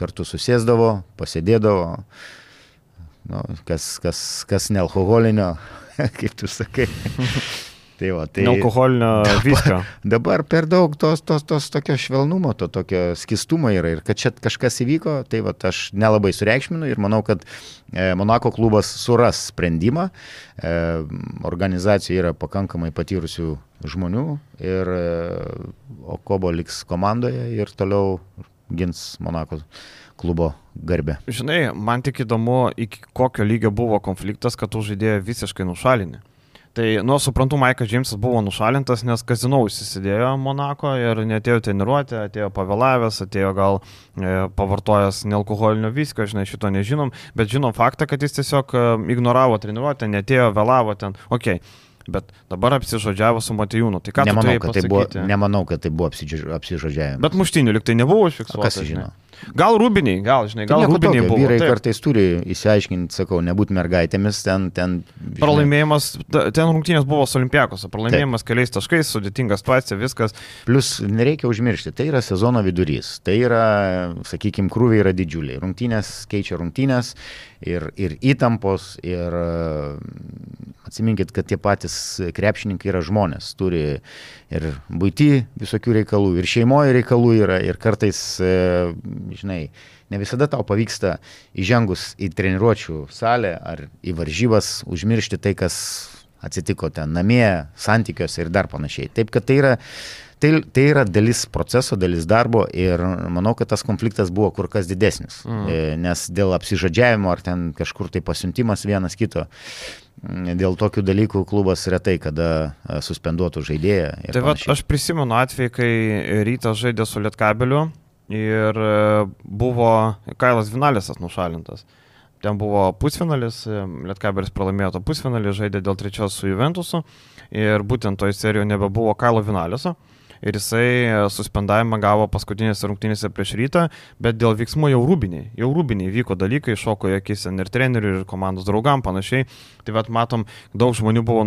Speaker 2: kartu susėsdavo, pasėdėdavo, nu, kas, kas, kas nealkoholinio, kaip tu sakai.
Speaker 1: Tai va, tai alkoholinio viskio.
Speaker 2: Dabar per daug tos, tos, tos tokio švelnumo, to tokio skistumo yra ir kad čia kažkas įvyko, tai va, aš nelabai sureikšminu ir manau, kad e, Monako klubas suras sprendimą. E, organizacija yra pakankamai patyrusių žmonių ir e, Okobo liks komandoje ir toliau gins Monako klubo garbę.
Speaker 1: Žinai, man tik įdomu, iki kokio lygio buvo konfliktas, kad tu žaidėjai visiškai nušalinį. Tai, nu, suprantu, Maikas Džeimsas buvo nušalintas, nes kazino įsisidėjo Monako ir netėjo treniruoti, atėjo pavėlavęs, atėjo gal e, pavartojęs nealkoholinio viskio, žinai, šito nežinom, bet žinom faktą, kad jis tiesiog e, ignoravo treniruotę, netėjo, vėlavo ten, okei. Okay bet dabar apsižodžiavo su Matijūnu. Tai ką
Speaker 2: nemanau,
Speaker 1: kad
Speaker 2: tai buvo, nemanau, kad tai buvo apsižodžiavimas.
Speaker 1: Bet muštinių liktai nebuvo užfiksuota.
Speaker 2: Kas žino?
Speaker 1: Gal rūbiniai, gal, žinai, gal tai rūbiniai buvo.
Speaker 2: Vyrai taip. kartais turi įsiaiškinti, sakau, nebūti mergaitėmis, ten... ten
Speaker 1: žinai. Pralaimėjimas, ten rungtynės buvo su Olimpiakos, pralaimėjimas taip. keliais taškais, sudėtinga situacija, viskas.
Speaker 2: Plus, nereikia užmiršti, tai yra sezono vidurys, tai yra, sakykime, krūviai yra didžiuliai. Rungtynės keičia rungtynės ir, ir įtampos, ir atsiminkit, kad tie patys krepšininkai yra žmonės, turi ir būti visokių reikalų, ir šeimoje reikalų yra, ir kartais, e, žinai, ne visada tau pavyksta įžengus į treniruočių salę ar į varžybas užmiršti tai, kas atsitiko ten namie, santykiuose ir dar panašiai. Taip, kad tai yra Tai, tai yra dalis proceso, dalis darbo ir manau, kad tas konfliktas buvo kur kas didesnis. Mm. Nes dėl apsižodžiavimo ar ten kažkur tai pasiuntimas vienas kito, dėl tokių dalykų klubas retai kada e, suspenduotų žaidėją.
Speaker 1: Tai va, aš prisimenu atvejį, kai rytas žaidė su Lietkabeliu ir e, buvo Kailas Vinalėsas nušalintas. Ten buvo pusfinalis, Lietkabelis pralaimėjo tą pusfinalį, žaidė dėl trečios su Juventusu ir būtent toje serijoje nebebuvo Kailo Vinalėso ir jisai e, suspendavimą gavo paskutinėse rungtynėse prieš rytą, bet dėl veiksmų jau rūbiniai, jau rūbiniai vyko dalykai, šoko į akis ir trenerių, ir komandos draugam panašiai. Tai vad matom, daug žmonių buvo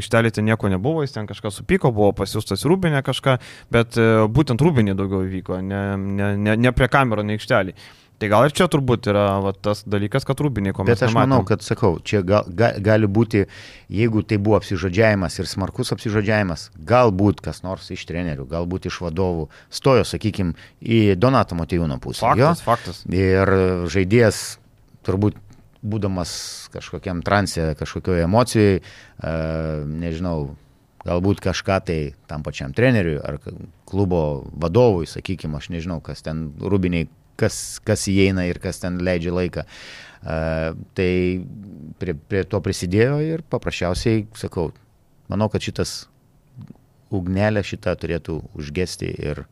Speaker 1: aikštelėje ten nieko nebuvo, jis ten kažką supyko, buvo pasiūstas rūbinė kažką, bet e, būtent rūbiniai daugiau vyko, ne, ne, ne, ne prie kamero, ne aikštelėje. Tai gal ir čia turbūt yra va, tas dalykas, kad rūbiniai komentuoja.
Speaker 2: Bet aš nematėm. manau, kad sakau, čia gal, ga, gali būti, jeigu tai buvo apsižodžiavimas ir smarkus apsižodžiavimas, galbūt kas nors iš trenerių, galbūt iš vadovų stojo, sakykime, į Donato Matejūno pusę.
Speaker 1: Faktas, jo? faktas.
Speaker 2: Ir žaidėjas turbūt būdamas kažkokiam transė, kažkokioje emocijoje, nežinau, galbūt kažką tai tam pačiam treneriui ar klubo vadovui, sakykime, aš nežinau, kas ten rūbiniai kas, kas įeina ir kas ten leidžia laiką. Uh, tai prie, prie to prisidėjo ir paprasčiausiai, sakau, manau, kad šitas ugnelė šitą turėtų užgesti ir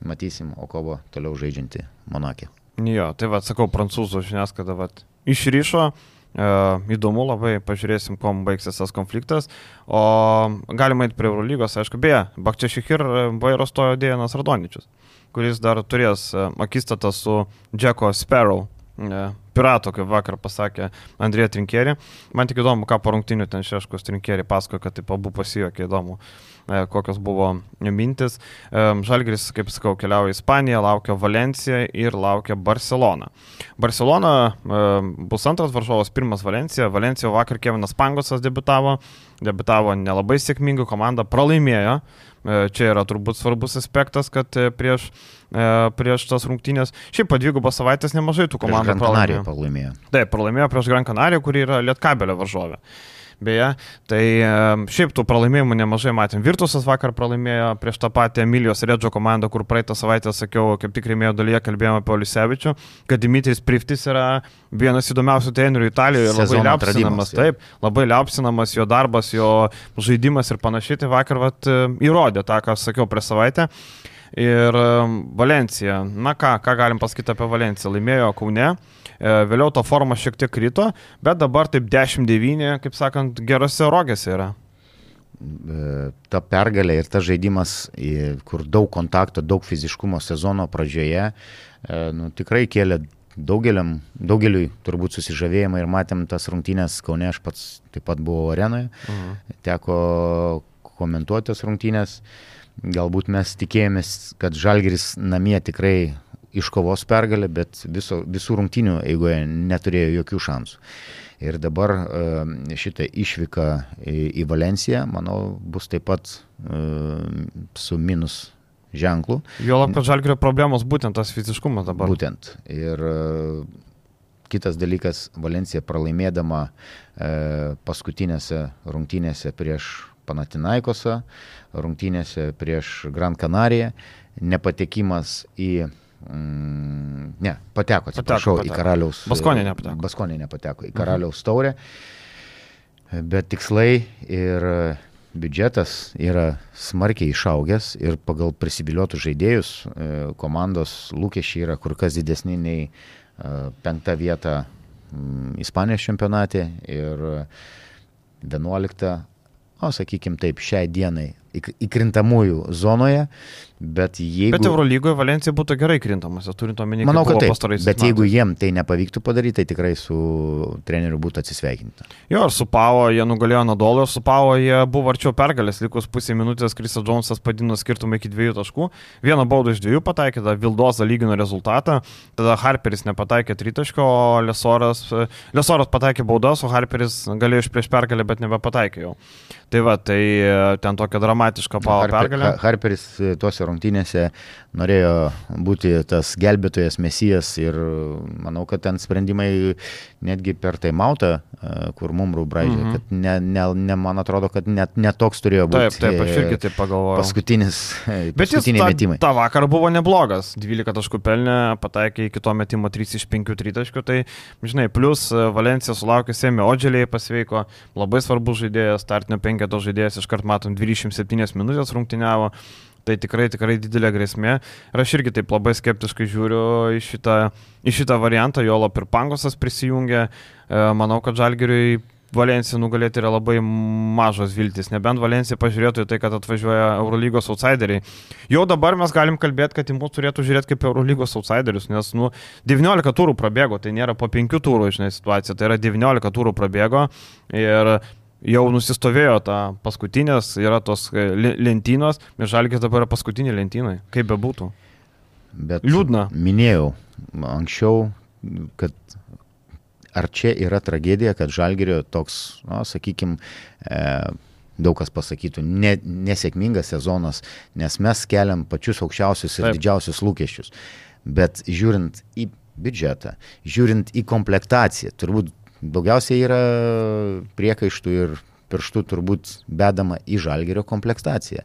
Speaker 2: matysim Okovo toliau žaidžianti Monakė.
Speaker 1: Jo, tai vad sakau, prancūzų žiniasklaida vad išryšo. Uh, įdomu labai, pažiūrėsim, kom baigsis tas konfliktas. O galima eiti prie Eurolygos, aišku, beje, Bakčiašikir Bairos stojo Dėjanas Radoničius kuris dar turės e, akistatą su Jacko Sparrow. E, pirato, kaip vakar pasakė Andrija Trinkeri. Man tik įdomu, ką po rungtinių ten Šeškus Trinkeri pasakoja, kad taip abu pasijokė įdomu, e, kokios buvo mintis. Žalgris, kaip sakau, keliauja į Ispaniją, laukia Valenciją ir laukia Barcelona. Barcelona bus antras varžovas, pirmas Valencija. Valencijoje vakar Kevinas Pangosas debitavo, debitavo nelabai sėkmingai, komanda pralaimėjo. E, čia yra turbūt svarbus aspektas, kad e, prieš, e, prieš tas rungtynės, šiaip po dvigubos savaitės nemažai tų komandų
Speaker 2: pralaimėjo.
Speaker 1: Taip, pralaimėjo prieš Gran Canaria, kuri yra Lietkabelio varžovė. Beje. Tai šiaip tų pralaimėjimų nemažai matėm. Virtusas vakar pralaimėjo prieš tą patį Emilijos Redžio komandą, kur praeitą savaitę sakiau, kaip tik rėmėjo dalyje kalbėjome apie Olisevičių, kad Dimitris Priftis yra vienas įdomiausių trenerių Italijoje ir labai liaupsinamas. Taip, labai liaupsinamas jo darbas, jo žaidimas ir panašiai. Tai vakar vat, įrodė tą, ką sakiau prieš savaitę. Ir Valencija, na ką, ką galim pasakyti apie Valenciją, laimėjo Kaune. E, vėliau to forma šiek tiek krito, bet dabar taip 10-9, kaip sakant, gerose rogėse yra.
Speaker 2: E, ta pergalė ir tas žaidimas, kur daug kontakto, daug fiziškumo sezono pradžioje, e, nu, tikrai kėlė daugeliam, daugeliui turbūt susižavėjimą ir matėm tas rungtynės Kaune, aš pats taip pat buvau arenoje, mhm. teko komentuoti tas rungtynės. Galbūt mes tikėjomės, kad Žalgeris namie tikrai iškovos pergalę, bet viso, visų rungtinių eigoje neturėjo jokių šansų. Ir dabar e, šitą išvyką į Valenciją, manau, bus taip pat e, su minus ženklu.
Speaker 1: Jo lab, kad žalgerio problemos būtent tas fiziškumas dabar.
Speaker 2: Būtent. Ir e, kitas dalykas, Valencija pralaimėdama paskutinėse rungtynėse prieš Panatinaikosą, rungtynėse prieš Gran Canariją, nepatekimas į Mm, ne, pateko, atsiprašau, pateko, pateko. į karaliaus.
Speaker 1: Baskonė nepateko.
Speaker 2: Baskonė nepateko į karaliaus mhm. taurę. Bet tikslai ir biudžetas yra smarkiai išaugęs ir pagal prisibiliuotų žaidėjus e, komandos lūkesčiai yra kur kas didesni nei e, penktą vietą mm, Ispanijos čempionate ir 11, o sakykime taip, šiai dienai įkrintamųjų zonoje Bet jeigu...
Speaker 1: Bet Eurolygoje Valencija būtų gerai krintamas, turint omeny,
Speaker 2: Manau, kad taip. Bet metais. jeigu jiem tai nepavyktų padaryti, tai tikrai su treneriu būtų atsisveikinta.
Speaker 1: Jo, ir su Pavo jie nugalėjo Nadolą, su Pavo jie buvo arčiau pergalės, likus pusė minutės Krisas Džonsas padino skirtumą iki dviejų taškų. Vieną baudą iš dviejų pataikė, tada Vildoza lygino rezultatą, tada Harperis nepataikė tritaško, o Lesoras, Lesoras pataikė baudas, o Harperis galėjo iš prieš pergalę, bet nebepataikė jau. Tai va, tai ten tokia dramatiška Pavo
Speaker 2: Harper,
Speaker 1: pergalė.
Speaker 2: Harperis tuose rungtynėse norėjo būti tas gelbėtojas mesijas ir manau, kad ten sprendimai netgi per taimautą, kur Mumrų braidžia, mm -hmm. kad ne, ne, ne, man atrodo, kad net netoks turėjo būti.
Speaker 1: Taip, taip, aš irgi taip pagalvojau.
Speaker 2: Paskutinis,
Speaker 1: Bet jis ta, metimai. Ta vakar buvo neblogas, 12 taškų pelnė, pataikė iki to metimo 3 iš 5 tritaškių, tai žinai, plus Valencija sulaukė Sėmė Odželiai pasveiko, labai svarbus žaidėjas, startinio penketo žaidėjas, iškart matom 27 minutės rungtyniavo. Tai tikrai, tikrai didelė grėsmė. Ir aš irgi taip labai skeptiškai žiūriu į šitą, į šitą variantą, jo lap ir Pangosas prisijungia. E, manau, kad Žalgiriui Valencija nugalėti yra labai mažos viltis, nebent Valencija pažiūrėtų į tai, kad atvažiuoja Eurolygos outsideriai. Jau dabar mes galim kalbėti, kad į mus turėtų žiūrėti kaip Eurolygos outsiderius, nes, nu, 19 turų prabėgo, tai nėra po 5 turų, žinai, situacija, tai yra 19 turų prabėgo ir jau nusistovėjo ta paskutinės, yra tos e, lentynos, ir žalgės dabar yra paskutinė lentynai, kaip bebūtų.
Speaker 2: Bet liūdna. Minėjau anksčiau, kad ar čia yra tragedija, kad žalgerio toks, na, sakykime, e, daug kas pasakytų, ne, nesėkmingas sezonas, nes mes keliam pačius aukščiausius ir Taip. didžiausius lūkesčius. Bet žiūrint į biudžetą, žiūrint į komplektaciją, turbūt Daugiausiai yra priekaištų ir pirštų turbūt bedama į žalgerio komplektaciją,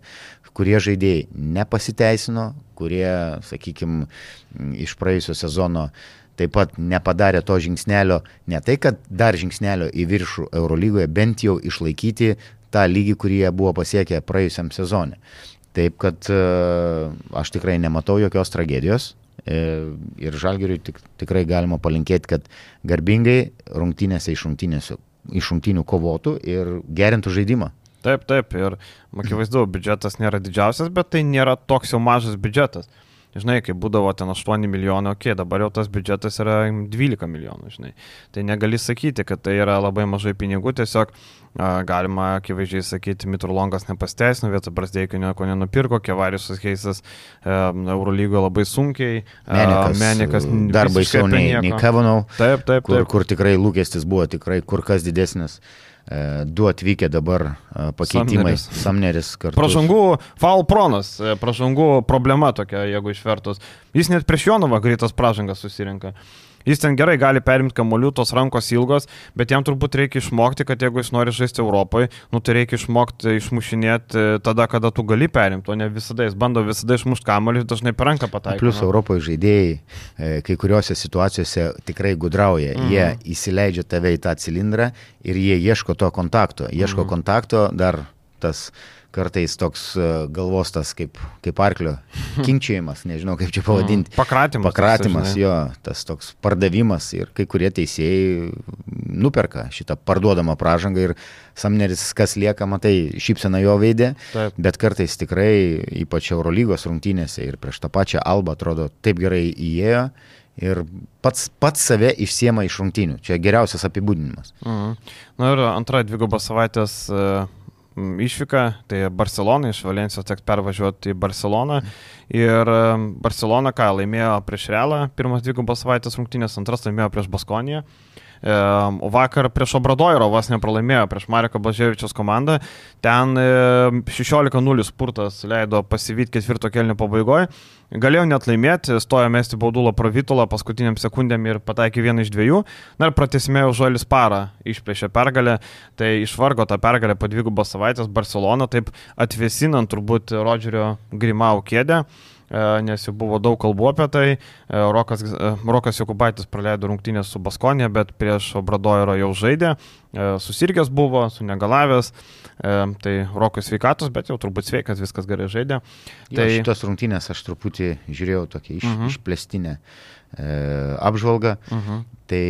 Speaker 2: kurie žaidėjai nepasiteisino, kurie, sakykime, iš praėjusio sezono taip pat nepadarė to žingsnelio, ne tai, kad dar žingsnelio į viršų Eurolygoje, bent jau išlaikyti tą lygį, kurį jie buvo pasiekę praėjusiam sezonė. Taip kad e, aš tikrai nematau jokios tragedijos, ir žalgeriui tik, tikrai galima palinkėti, kad garbingai rungtynėse iš, iš rungtynių kovotų ir gerintų žaidimą.
Speaker 1: Taip, taip, ir akivaizdu, biudžetas nėra didžiausias, bet tai nėra toks jau mažas biudžetas žinai, kai būdavo ten 8 milijonų, okei, okay, dabar jau tas biudžetas yra 12 milijonų, žinai. Tai negali sakyti, kad tai yra labai mažai pinigų, tiesiog a, galima akivaizdžiai sakyti, Mitrolongas nepasteisino, vietą Brasdeikio nieko nenupirko, Kevariusas Heisas Eurolygo labai sunkiai,
Speaker 2: Menikas, Menikas dar baisiau nei, nei Kavanau,
Speaker 1: taip, taip, taip.
Speaker 2: Kur, kur tikrai lūkestis buvo tikrai kur kas didesnis. E, du atvykę dabar e, pakeitimai. Samneris,
Speaker 1: Samneris kartu. Pražangų, Falpronas, e, pražangų problema tokia, jeigu išvertus. Jis net prieš Jonovą greitas pražangas susirinka. Jis ten gerai gali perimti kamolių, tos rankos ilgos, bet jam turbūt reikia išmokti, kad jeigu jis nori žaisti Europoje, nu tai reikia išmokti išmušinėti e, tada, kada tu gali perimti, o ne visada jis bando visada išmušti kamolių, dažnai per ranką pataikyti.
Speaker 2: Plus Europoje žaidėjai e, kai kuriuose situacijose tikrai gudrauja, mhm. jie įsileidžia tave į tą cilindrą ir jie ieško to kontakto, ieško mhm. kontakto dar tas kartais toks e, galvos tas kaip, kaip arklio kinkčiojimas, nežinau kaip čia pavadinti.
Speaker 1: Mm, pakratimas.
Speaker 2: Pakratimas, jo, tas toks pardavimas ir kai kurie teisėjai nuperka šitą parduodamą pražangą ir Samneris, kas lieka, matai, šypsena jo veidė, Taip. bet kartais tikrai, ypač Eurolygos rungtynėse ir prieš tą pačią Alba, atrodo, taip gerai įėjo ir pats, pats save išsiema iš rungtynių. Čia geriausias apibūdinimas.
Speaker 1: Mhm. Na ir antra dviguba savaitės išvyka, tai Barcelona, iš Valencijos teks pervažiuoti į Barceloną. Ir Barcelona ką laimėjo prieš Realą, pirmas dvigubas savaitės rungtynės, antras laimėjo prieš Baskoniją. O vakar prieš Obradojero vos nepralaimėjo prieš Mareko Blaževičios komandą. Ten 16-0 spurtas leido pasivyti ketvirto kelnio pabaigoje. Galėjau net laimėti, stojo mesti baudulą pravitulą paskutiniam sekundėm ir pataikė vieną iš dviejų. Na ir pratesime Žuelis Parą išplėšė pergalę, tai išvargo tą pergalę po dvigubos savaitės Barcelona, taip atvesinant turbūt Rodžerio Grimau kėdę. E, nes jau buvo daug kalbų apie tai. E, Rokas, e, Rokas Jokubaitis praleido rungtynės su Baskonė, bet prieš Obradoiro jau žaidė, susirgęs buvo, sunegalavęs, tai Rokas sveikatos, bet jau turbūt sveikas, viskas gerai žaidė.
Speaker 2: Jo, tai šitos rungtynės aš truputį žiūrėjau tokia iš, uh mhm. -huh. išplėstinę e, apžvalgą. Uh mhm. -huh. Tai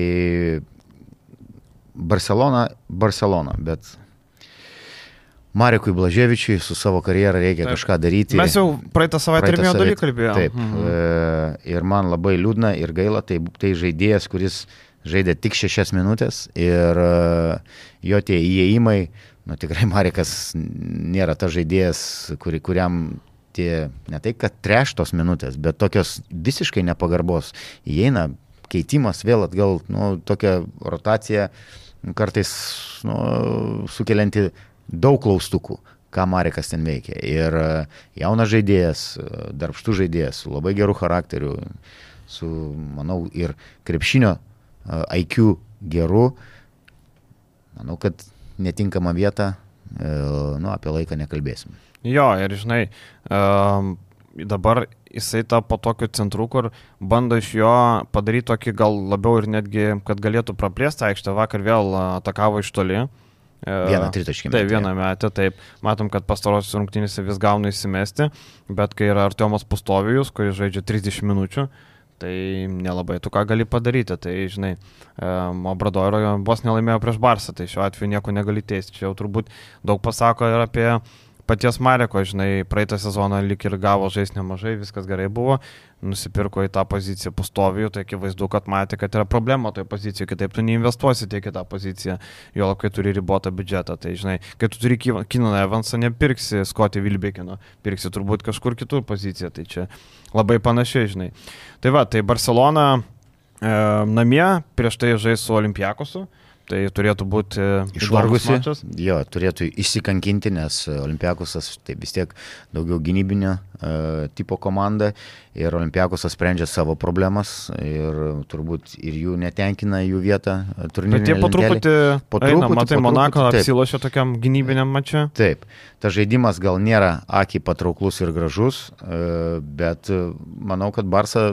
Speaker 2: Barcelona, Barcelona, bet Marekui Blaževičiui su savo karjera reikia taip. kažką daryti.
Speaker 1: Mes jau praeitą savaitę ir mėjo dalį kalbėjome.
Speaker 2: Taip. Mhm. E, ir man labai liūdna ir gaila, tai, tai žaidėjas, kuris žaidė tik šešias minutės ir e, jo tie įėjimai, nu tikrai Marekas nėra ta žaidėjas, kuri, kuriam tie, ne tai kad treštos minutės, bet tokios visiškai nepagarbos įeina, keitimas vėl atgal, nu, tokia rotacija kartais nu, sukelianti daug klaustukų, ką Marekas ten veikia. Ir e, jaunas žaidėjas, e, darbštų žaidėjas, su labai geru charakteriu, su, manau, ir krepšinio e, IQ geru, manau, kad netinkama vieta, nu, apie laiką nekalbėsim.
Speaker 1: Jo, ir žinai, um, dabar jisai tapo tokiu centru, kur bando iš jo padaryti tokį gal labiau ir netgi, kad galėtų praplėsti aikštę, vakar vėl atakavo iš toli. Uh,
Speaker 2: Vieną tritaškį.
Speaker 1: Taip, vieną metę, taip. Matom, kad pastarosios rungtynėse vis gauna įsimesti, bet kai yra Artiomas Pustovijus, kuris žaidžia 30 minučių, tai nelabai tu ką gali padaryti. Tai, žinai, Obradoro vos nelaimėjo prieš Barsą, tai šiuo atveju nieko negali teisti. Čia jau turbūt daug pasako ir apie paties Mareko, žinai, praeitą sezoną lik ir gavo žaisti nemažai, viskas gerai buvo, nusipirko į tą poziciją pustovijų, tai akivaizdu, kad matė, kad yra problema toje pozicijoje, kitaip tu neinvestuosi tiek į tą poziciją, jo kai turi ribotą biudžetą, tai žinai, kai tu turi Kino Evansą, nepirksi Skotį Vilbekino, pirksi turbūt kažkur kitur poziciją, tai čia labai panašiai, žinai. Tai va, tai Barcelona e, namie prieš tai žais su Olimpiakosu. Tai turėtų būti
Speaker 2: išvargusi. Jo, turėtų įsikankinti, nes Olimpiakusas tai vis tiek daugiau gynybinio uh, tipo komanda ir Olimpiakusas sprendžia savo problemas ir turbūt ir jų netenkina jų vietą
Speaker 1: turnyre. Bet jie po truputį, po truputį, eina, matai, po Monako apsilošia tokiam gynybiniam mačiui.
Speaker 2: Taip, ta žaidimas gal nėra akiai patrauklus ir gražus, uh, bet uh, manau, kad Barsa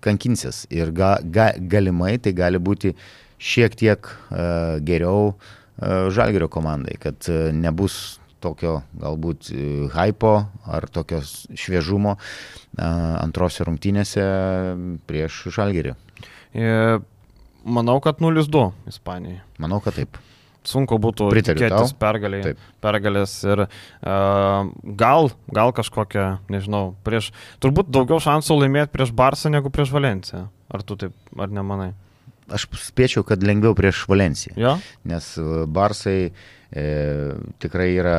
Speaker 2: kankinsis ir ga, ga, galimai tai gali būti šiek tiek uh, geriau uh, Žalgerio komandai, kad uh, nebus tokio galbūt hypo ar tokios šviežumo antrose rungtynėse prieš Žalgerį.
Speaker 1: E, manau, kad 0-2 Ispanijai.
Speaker 2: Manau, kad taip.
Speaker 1: Sunku būtų tikėtis pergaliai, pergalės ir uh, gal, gal kažkokią, nežinau, prieš, turbūt daugiau šansų laimėti prieš Barsą negu prieš Valenciją. Ar tu taip, ar nemanai?
Speaker 2: Aš spėčiau, kad lengviau prieš Valenciją.
Speaker 1: Ja?
Speaker 2: Nes e, Barsai e, tikrai yra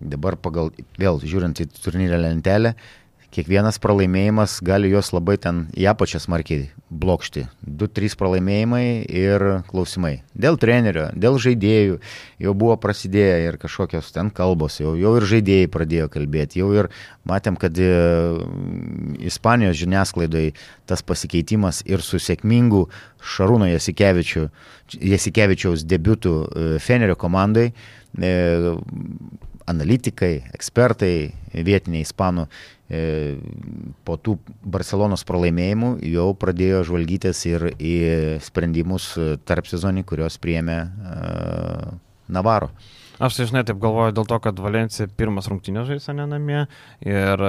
Speaker 2: dabar pagal, vėl žiūrint į turnyrę lentelę, kiekvienas pralaimėjimas gali juos labai ten į apačią smarkiai blokšti. 2-3 pralaimėjimai ir klausimai. Dėl trenerio, dėl žaidėjų jau buvo prasidėję ir kažkokios ten kalbos, jau, jau ir žaidėjai pradėjo kalbėti, jau ir matėm, kad e, Ispanijos žiniasklaidai tas pasikeitimas ir su sėkmingu Šarūno Jasikevičiaus debiutu e, Fenerio komandai e, analitikai, ekspertai, vietiniai ispanų e, po tų Barcelonos pralaimėjimų jau pradėjo žvalgytis ir į sprendimus tarp sezonį, kurios priėmė Navaro.
Speaker 1: Aš tai žinai taip galvoju dėl to, kad Valencija pirmas rungtynės žais, ne namie, ir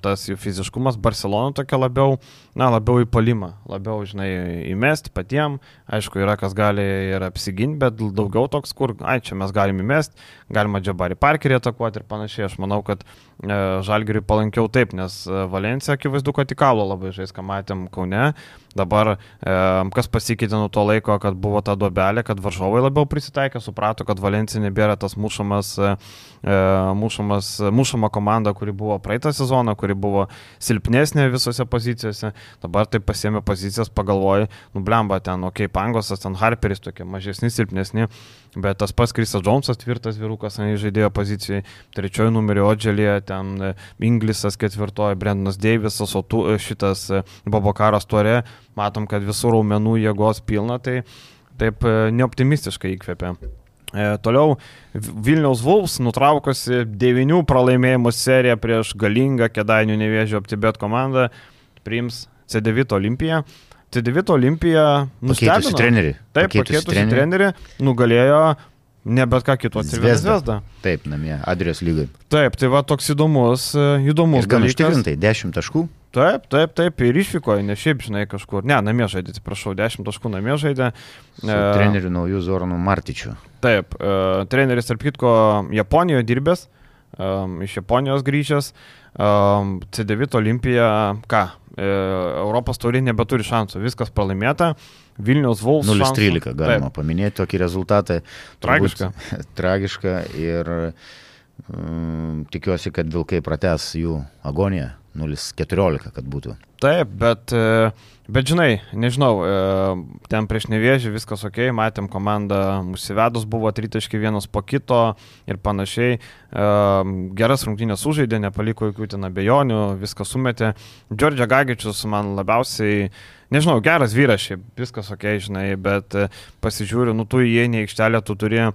Speaker 1: tas jų fiziškumas Barcelona tokia labiau, na, labiau į palimą, labiau, žinai, įmesti patiem, aišku, yra kas gali ir apsiginti, bet daugiau toks, kur, ai, čia mes galime įmesti, galima Džabarį Parkerį atakuoti ir panašiai, aš manau, kad e, Žalgiriui palankiau taip, nes e, Valencija akivaizdu, kad į kalą labai žais, ką matėm Kaune, Dabar e, kas pasikeitė nuo to laiko, kad buvo ta duobelė, kad varžovai labiau prisitaikė, suprato, kad Valencija nebėra tas mušamas, e, e mušamas, mušama komanda, kuri buvo praeitą sezoną, kuri buvo silpnesnė visose pozicijose. Dabar tai pasiemė pozicijas, pagalvoja, nublemba ten, okei, okay, Pangosas, ten Harperis tokie mažesni, silpnesni. Bet tas pats Krisas Džonsas, tvirtas vyrukas, žaidėjo pozicijai, trečioji numerio Odželė, ten e, Inglisas ketvirtoji, Brendanas Deivisas, o tu, e, šitas e, Bobokaras Tuore, matom, kad visų raumenų jėgos pilna, tai taip neoptimistiškai įkvėpė. E, toliau Vilniaus Vulfs nutraukusi devinių pralaimėjimų seriją prieš galingą Kedainių nevėžio aptibėt komandą priims C9 Olimpiją. C9 Olimpija nustebino.
Speaker 2: Trenerį.
Speaker 1: Taip, pakeitusi, pakeitusi trenerį, nugalėjo ne bet ką kito atsivežė Zvezda.
Speaker 2: Taip, namie, Adrijos lygai.
Speaker 1: Taip, tai va toks įdomus, e, įdomus.
Speaker 2: Ir gan užtikrintai, 10 taškų.
Speaker 1: Taip, taip, taip, ir išvyko, ne šiaip, žinai, kažkur. Ne, namie žaidė, atsiprašau, 10 taškų namie žaidė.
Speaker 2: Su e, treneriu naujų Zoranu Martičiu.
Speaker 1: Taip, e, treneris, tarp kitko, Japonijoje dirbęs, e, iš Japonijos grįžęs. E, C9 Olimpija, ką, e, Europos taurė nebeturi šansų, viskas pralaimėta. Vilnius Vulfs.
Speaker 2: 0-13 galima taip. paminėti tokį rezultatą.
Speaker 1: Tragiška.
Speaker 2: tragiška ir um, tikiuosi, kad vilkai prates jų agoniją 0,14, kad būtų.
Speaker 1: Taip, bet, e, bet žinai, nežinau, e, ten prieš nevėžį viskas ok, matėm komandą mūsų buvo tritaški vienas po kito ir panašiai. E, geras rungtynės užaidė, nepaliko jokių ten abejonių, viską sumetė. Džordžia Gagičius man labiausiai, nežinau, geras vyras šiaip, viskas ok, žinai, bet pasižiūriu, nu tu įeini į aikštelę, tu turi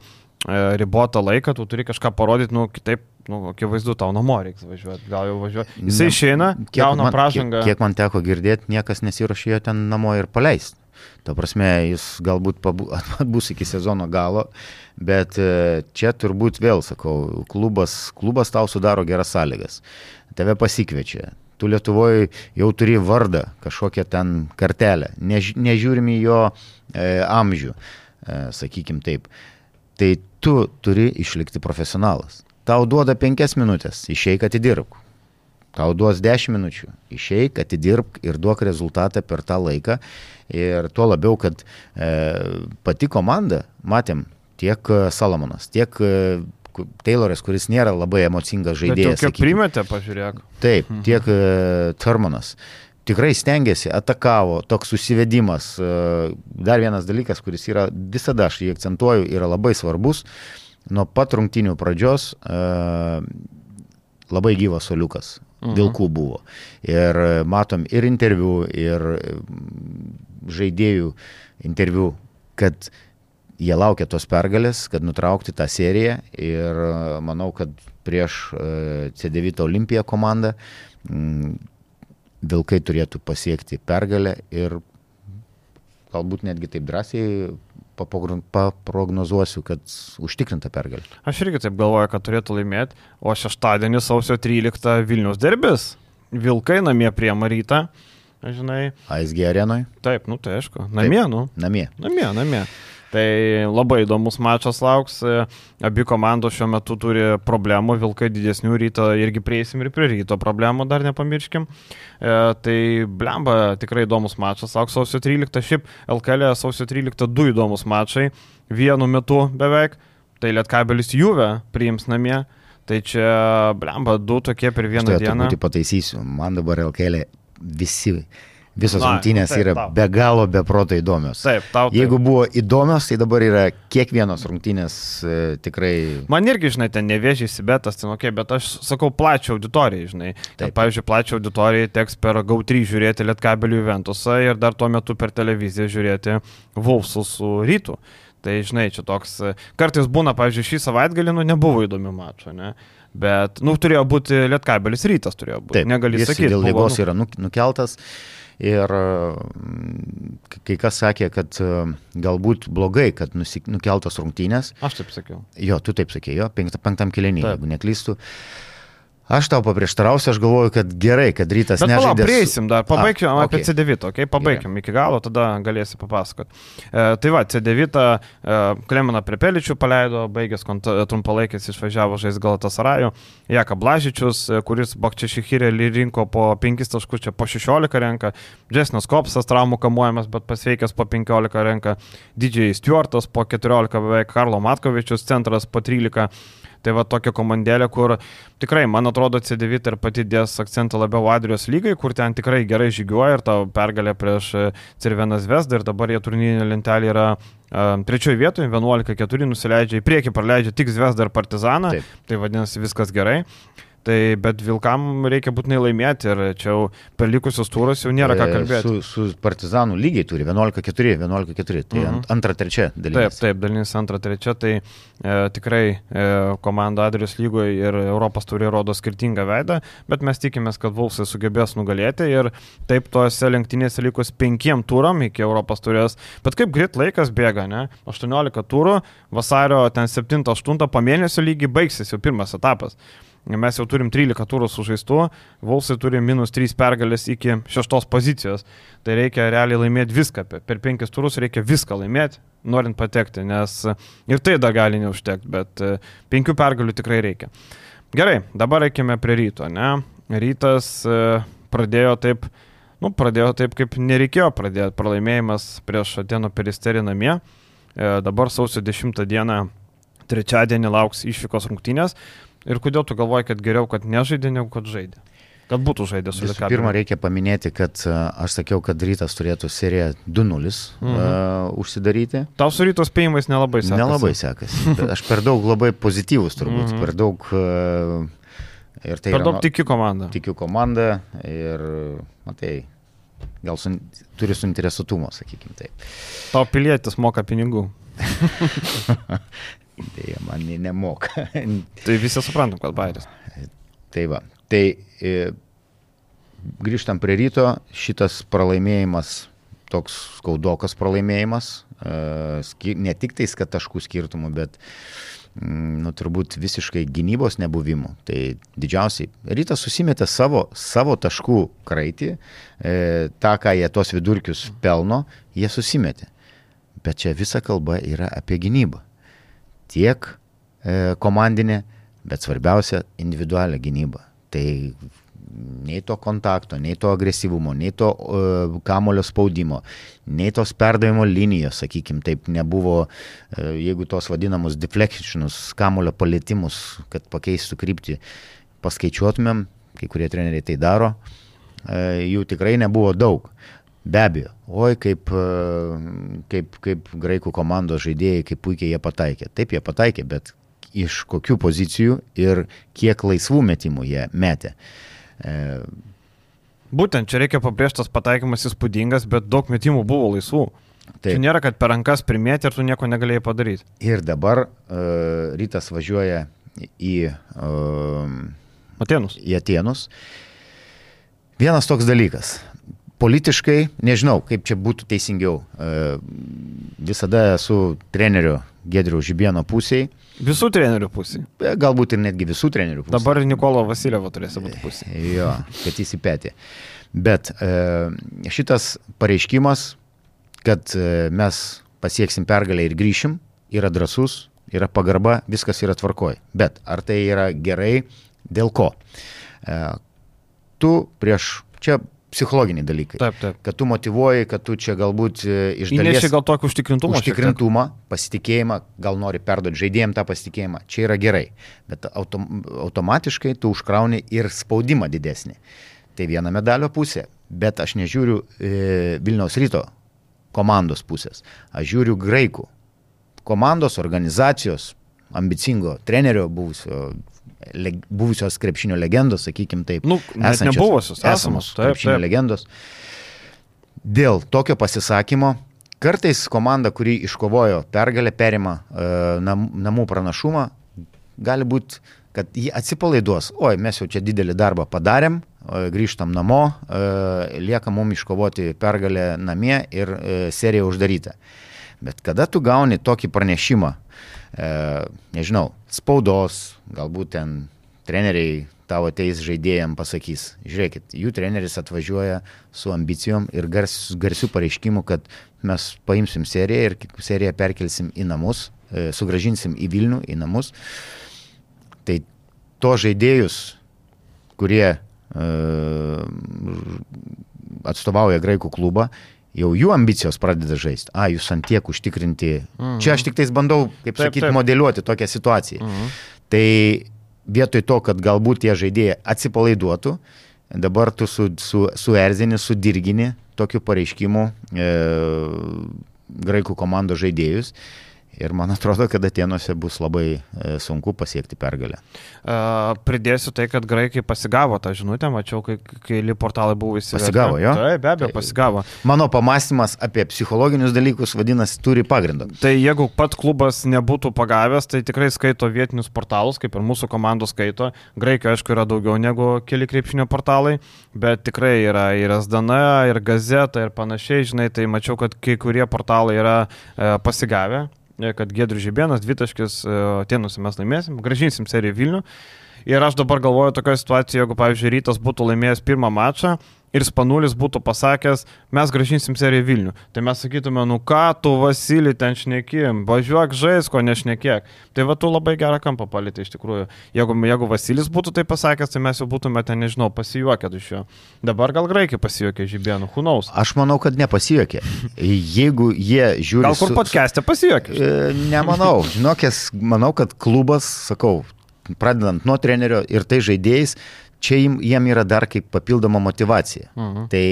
Speaker 1: ribotą laiką, tu turi kažką parodyti, nu kitaip nu, akivaizdu, tau namo reiks važiuoti, gal jau važiuoti. Jisai išeina, gauna pražangą.
Speaker 2: Kiek, kiek man teko girdėti, niekas nesiuošė jo ten namo ir paleisti. Ta prasme, jis galbūt bus iki sezono galo, bet e, čia turbūt vėl sakau, klubas, klubas tau sudaro geras sąlygas. Tave pasikviečia. Tu Lietuvoje jau turi vardą, kažkokią ten kartelę. Než, nežiūrim į jo e, amžių, e, sakykim taip. Tai tu turi išlikti profesionalas. Tau duoda penkias minutės, išeik atidirbk. Tau duos 10 minučių, išeik, atidirbk ir duok rezultatą per tą laiką. Ir tuo labiau, kad e, pati komanda, matėm, tiek e, Salomonas, tiek e, Tayloras, kuris nėra labai emocingas žaidėjas.
Speaker 1: Kiek primetė, pažiūrėk.
Speaker 2: Taip, mhm. tiek e, Turmanas. Tikrai stengiasi, atakavo, toks susivedimas. E, dar vienas dalykas, kuris yra visada, aš jį akcentuoju, yra labai svarbus. E, nuo pat rungtinių pradžios uh, labai gyvas soliukas. Mhm. Vilkų buvo. Ir matom ir interviu, ir žaidėjų interviu, kad jie laukia tos pergalės, kad nutraukti tą seriją. Ir manau, kad prieš C9 Olimpiją komandą Vilkai turėtų pasiekti pergalę ir galbūt netgi taip drąsiai paprognozuosiu, kad užtikrinta pergalė.
Speaker 1: Aš irgi taip galvoju, kad turėtų laimėti, o šeštadienį sausio 13 Vilnius derbis. Vilkai namie prie Marytą, žinai.
Speaker 2: ASG arenoje?
Speaker 1: Taip, nu tai aišku. Namie, taip, nu.
Speaker 2: Namie.
Speaker 1: Namie, namie. Tai labai įdomus mačas lauks. Abi komandos šiuo metu turi problemų, Vilkai didesnių ryto irgi prieisim ir prie ryto problemų, dar nepamirškim. E, tai blemba tikrai įdomus mačas lauks sausio 13. Šiaip LKL e sausio 13 du įdomus mačai, vienu metu beveik. Tai Lietkabelis Juve priims namie Tai čia, blemba, du tokie per vieną dieną.
Speaker 2: Aš pataisysiu, man dabar LKL visi Visos rungtynės yra tau. be galo, be proto įdomios.
Speaker 1: Taip, tau. Taip.
Speaker 2: Jeigu buvo įdomios, tai dabar yra kiekvienos rungtynės e, tikrai.
Speaker 1: Man irgi, žinai, ten nevėžys, bet tas, ten, okay, bet aš sakau plačią auditoriją, žinai. Ten, pavyzdžiui, plačią auditoriją teks per GAU3 žiūrėti Lietkabelių Ventusą ir dar tuo metu per televiziją žiūrėti Vulfsus su rytu. Tai, žinai, čia toks, e, kartais būna, pavyzdžiui, šį savaitgalį, nu, nebuvo įdomių mačų, ne? Bet, nu, turėjo būti Lietkabelis rytas, turėjo būti.
Speaker 2: Taip, negali sakyti. Dėl lygos nu... yra nukeltas. Ir mm, kai kas sakė, kad e, galbūt blogai, kad nukeltos rungtynės.
Speaker 1: Aš taip sakiau.
Speaker 2: Jo, tu taip sakėjai, jo, penktam kilinį, jeigu neklystu. Uh, Aš tau paprieštarausiu, aš galvoju, kad gerai, kad rytas nežaidė.
Speaker 1: Palauk, prieisim dar, pabaigim A, okay. apie C9, okay? pabaigim yeah. iki galo, tada galėsi papasakot. E, tai va, C9 e, Klemena Prepeličių paleido, baigęs trumpalaikės išvažiavo žais Galatasarajų, Jaka Blažičius, e, kuris Bakčiašyhirė rinko po 5 taškus, čia po 16 renka, Džesnas Kopsas traumų kamuojamas, bet pasveikęs po 15 renka, Didžiai Stuartas po 14 beveik, Karlo Matkovičius centras po 13. Tai va tokia komandėlė, kur tikrai, man atrodo, C9 ir pati dės akcentą labiau Adrijos lygai, kur ten tikrai gerai žygiuoja ir ta pergalė prieš e, Cirvenas Vesdą ir dabar jie turnyrinė lentelė yra um, trečioje vietoje, 11-4 nusileidžia į priekį, praleidžia tik Vesdą ir Partizaną, Taip. tai vadinasi viskas gerai. Tai bet Vilkam reikia būtinai laimėti ir čia jau per likusius turus jau nėra ką e, kalbėti.
Speaker 2: Su, su Partizanų lygiai turi 11-4, 11-4, tai mhm. antra, trečia dalykas.
Speaker 1: Taip, taip, dalinys antra, trečia, tai e, tikrai e, komanda Adrijos lygoje ir Europos turi rodo skirtingą veidą, bet mes tikimės, kad Vulsai sugebės nugalėti ir taip tose lenktynėse likus penkiem turam iki Europos turės. Bet kaip greit laikas bėga, ne? 18 turų, vasario ten 7-8 po mėnesio lygiai baigsis jau pirmas etapas. Mes jau turim 13 turų sužaistų, Volsai turi minus 3 pergalės iki 6 pozicijos. Tai reikia realiai laimėti viską. Per 5 turus reikia viską laimėti, norint patekti, nes ir tai dar gali neužtekti, bet 5 pergalių tikrai reikia. Gerai, dabar reikime prie ryto, ne? Rytas e, pradėjo taip, nu, pradėjo taip, kaip nereikėjo pradėti. Pralaimėjimas prieš Atėno peristerį namie. E, dabar sausio 10 dieną, trečiadienį lauks išvykos rungtynės. Ir kodėl tu galvoji, kad geriau, kad nežaidė, negu kad žaidė? Kad būtų žaidęs su Lietuvos.
Speaker 2: Pirmą reikia paminėti, kad aš sakiau, kad rytas turėtų seriją 2-0 mhm. uh, užsidaryti.
Speaker 1: Tau su rytos spėjimais nelabai sekasi.
Speaker 2: Nelabai sekasi. aš per daug labai pozityvus turbūt, mhm. per daug... Uh,
Speaker 1: ir tai per daug yra, tikiu komandą.
Speaker 2: Tikiu komandą ir, matai, gal sun, turi suinteresuotumo, sakykime taip.
Speaker 1: Tau pilietis moka pinigų.
Speaker 2: Dėja, man nemoka.
Speaker 1: tai visi suprantam, kad bairis.
Speaker 2: Tai va, tai e, grįžtam prie ryto, šitas pralaimėjimas, toks skaudokas pralaimėjimas, e, ne tik tais, kad taškų skirtumų, bet mm, nu, turbūt visiškai gynybos nebuvimu. Tai didžiausiai. Rytas susimetė savo, savo taškų kraitį, e, tą, ką jie tos vidurkius pelno, jie susimetė. Bet čia visa kalba yra apie gynybą tiek e, komandinė, bet svarbiausia individualią gynybą. Tai nei to kontakto, nei to agresyvumo, nei to uh, kamulio spaudimo, nei tos perdavimo linijos, sakykime, taip nebuvo, uh, jeigu tos vadinamus deflectionus, kamulio palėtimus, kad pakeistų kryptį, paskaičiuotumėm, kai kurie treneriai tai daro, uh, jų tikrai nebuvo daug. Be abejo, oi kaip, e, kaip, kaip graikų komandos žaidėjai, kaip puikiai jie pataikė. Taip jie pataikė, bet iš kokių pozicijų ir kiek laisvų metimų jie metė. E...
Speaker 1: Būtent čia reikia pabrėžtas pataikymas įspūdingas, bet daug metimų buvo laisvų. Čia nėra, kad per rankas primėti ir tu nieko negalėjai padaryti.
Speaker 2: Ir dabar uh, rytas važiuoja į, uh,
Speaker 1: Atenus.
Speaker 2: į Atenus. Vienas toks dalykas politiškai, nežinau, kaip čia būtų teisingiau. E, visada esu trenerių Gedriaus Žibėno pusėje.
Speaker 1: Visų trenerių pusėje.
Speaker 2: Galbūt ir netgi visų trenerių pusėje.
Speaker 1: Dabar Nikolo Vasilievo turės būti pusėje.
Speaker 2: Jo, kad įsipėtė. Bet e, šitas pareiškimas, kad e, mes pasieksim pergalę ir grįšim, yra drasus, yra pagarba, viskas yra tvarkoj. Bet ar tai yra gerai, dėl ko? Tu prieš, čia psichologiniai dalykai.
Speaker 1: Taip, taip.
Speaker 2: Kad tu motivuoji, kad tu čia galbūt e, iš dalies...
Speaker 1: Įnešė gal tokį užtikrintumą.
Speaker 2: Užtikrintumą, pasitikėjimą, gal nori perduoti žaidėjim tą pasitikėjimą. Čia yra gerai. Bet autom, automatiškai tu užkrauni ir spaudimą didesnį. Tai viena medalio pusė. Bet aš nežiūriu e, Vilniaus ryto komandos pusės. Aš žiūriu graikų. Komandos, organizacijos, ambicingo trenerio buvusio, leg, buvusios krepšinio legendos, sakykime taip.
Speaker 1: Nu, net nebuvusios,
Speaker 2: esamos
Speaker 1: taip,
Speaker 2: krepšinio
Speaker 1: taip.
Speaker 2: legendos. Dėl tokio pasisakymo kartais komanda, kuri iškovojo pergalę, perima e, nam, namų pranašumą, gali būti, kad jie atsipalaiduos. Oi, mes jau čia didelį darbą padarėm, o, grįžtam namo, e, lieka mums iškovoti pergalę namie ir e, serija uždaryta. Bet kada tu gauni tokį pranešimą, e, nežinau, spaudos, galbūt ten treneriai tavo ateis žaidėjim pasakys, žiūrėkit, jų treneris atvažiuoja su ambicijom ir gars, garsių pareiškimų, kad mes paimsim seriją ir seriją perkelsim į namus, e, sugražinsim į Vilnių, į namus. Tai to žaidėjus, kurie e, atstovauja graikų klubą, jau jų ambicijos pradeda žaisti. A, jūs ant tiek užtikrinti. Mhm. Čia aš tik tais bandau, kaip sakyti, modeliuoti tokią situaciją.
Speaker 1: Mhm.
Speaker 2: Tai vietoj to, kad galbūt tie žaidėjai atsipalaiduotų, dabar tu su, su, suerzini, sudirgini tokiu pareiškimu e, graikų komandos žaidėjus. Ir man atrodo, kad Atenuose bus labai e, sunku pasiekti pergalę.
Speaker 1: Uh, pridėsiu tai, kad graikai pasigavo tą žinutę, mačiau, kai, kai portalai buvo įsivaizduoti.
Speaker 2: Pasigavo, jo?
Speaker 1: Taip, be abejo,
Speaker 2: Tai-
Speaker 1: pasigavo.
Speaker 2: Mano pamastymas apie psichologinius dalykus, vadinasi, turi pagrindą.
Speaker 1: Tai jeigu pat klubas nebūtų pagavęs, tai tikrai skaito vietinius portalus, kaip ir mūsų komandos skaito. Graikijoje, aišku, yra daugiau negu keli krepšinio portalai, bet tikrai yra ir SDN, ir Gazeta, ir panašiai, žinai, tai mačiau, kad kai kurie portalai yra e, pasigavę, e, kad Gedrius Žibėnas, dvitaškis, e, Atenuose mes laimėsim, gražinsim seriją Vilnių. Ir aš dabar galvoju tokioje situacijoje, jeigu, pavyzdžiui, Rytas būtų laimėjęs pirmą mačą ir Spanulis būtų pasakęs, mes gražinsim seriją Vilnių. Tai mes sakytume, nu ką tu Vasilį ten šnekėjim, važiuok žaisko, nešnekėk. Tai va tu labai gerą kampą palėtė iš tikrųjų. Jeigu, jeigu Vasilis būtų tai pasakęs, tai mes jau būtume ten, nežinau, pasijuokę iš jo. Dabar gal graikiai pasijuokė žibėnų, hunaus.
Speaker 2: Aš manau, kad nepasijokė. Jeigu jie žiūri...
Speaker 1: Gal kur
Speaker 2: su-
Speaker 1: podcast'e pasijuokė?
Speaker 2: E, Nemanau. Žinokės, manau, kad klubas, sakau, pradedant nuo trenerio ir tai žaidėjais, čia jiem, yra dar kaip papildoma motivacija.
Speaker 1: Mhm.
Speaker 2: Tai...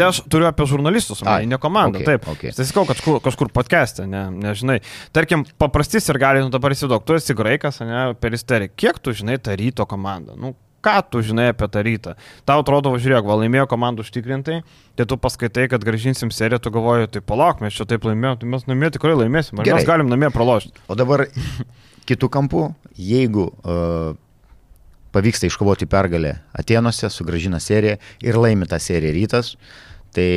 Speaker 1: Tai aš turiu apie žurnalistus,
Speaker 2: Ai,
Speaker 1: ne komandą.
Speaker 2: okei,
Speaker 1: taip.
Speaker 2: okei.
Speaker 1: Tai sakau, kažkur, kažkur podcast'e, ne, nežinai. Tarkim, paprastis ir gali, nu dabar įsivaizduok, tu esi graikas, ne, per isteriją. Kiek tu žinai tą ryto komandą? Nu, ką tu žinai apie tą rytą? Tau atrodo, va, žiūrėk, va, laimėjo komandų užtikrintai, tai tu paskaitai, kad gražinsim seriją, tu galvoji, tai palauk, mes čia taip laimėjome, tai mes namie tikrai laimėsim, ar
Speaker 2: Gerai.
Speaker 1: mes galim namie pralošti.
Speaker 2: O dabar kitų kampų, jeigu uh, pavyksta iškovoti pergalę Atenuose, sugražina seriją ir laimi tą seriją rytas, tai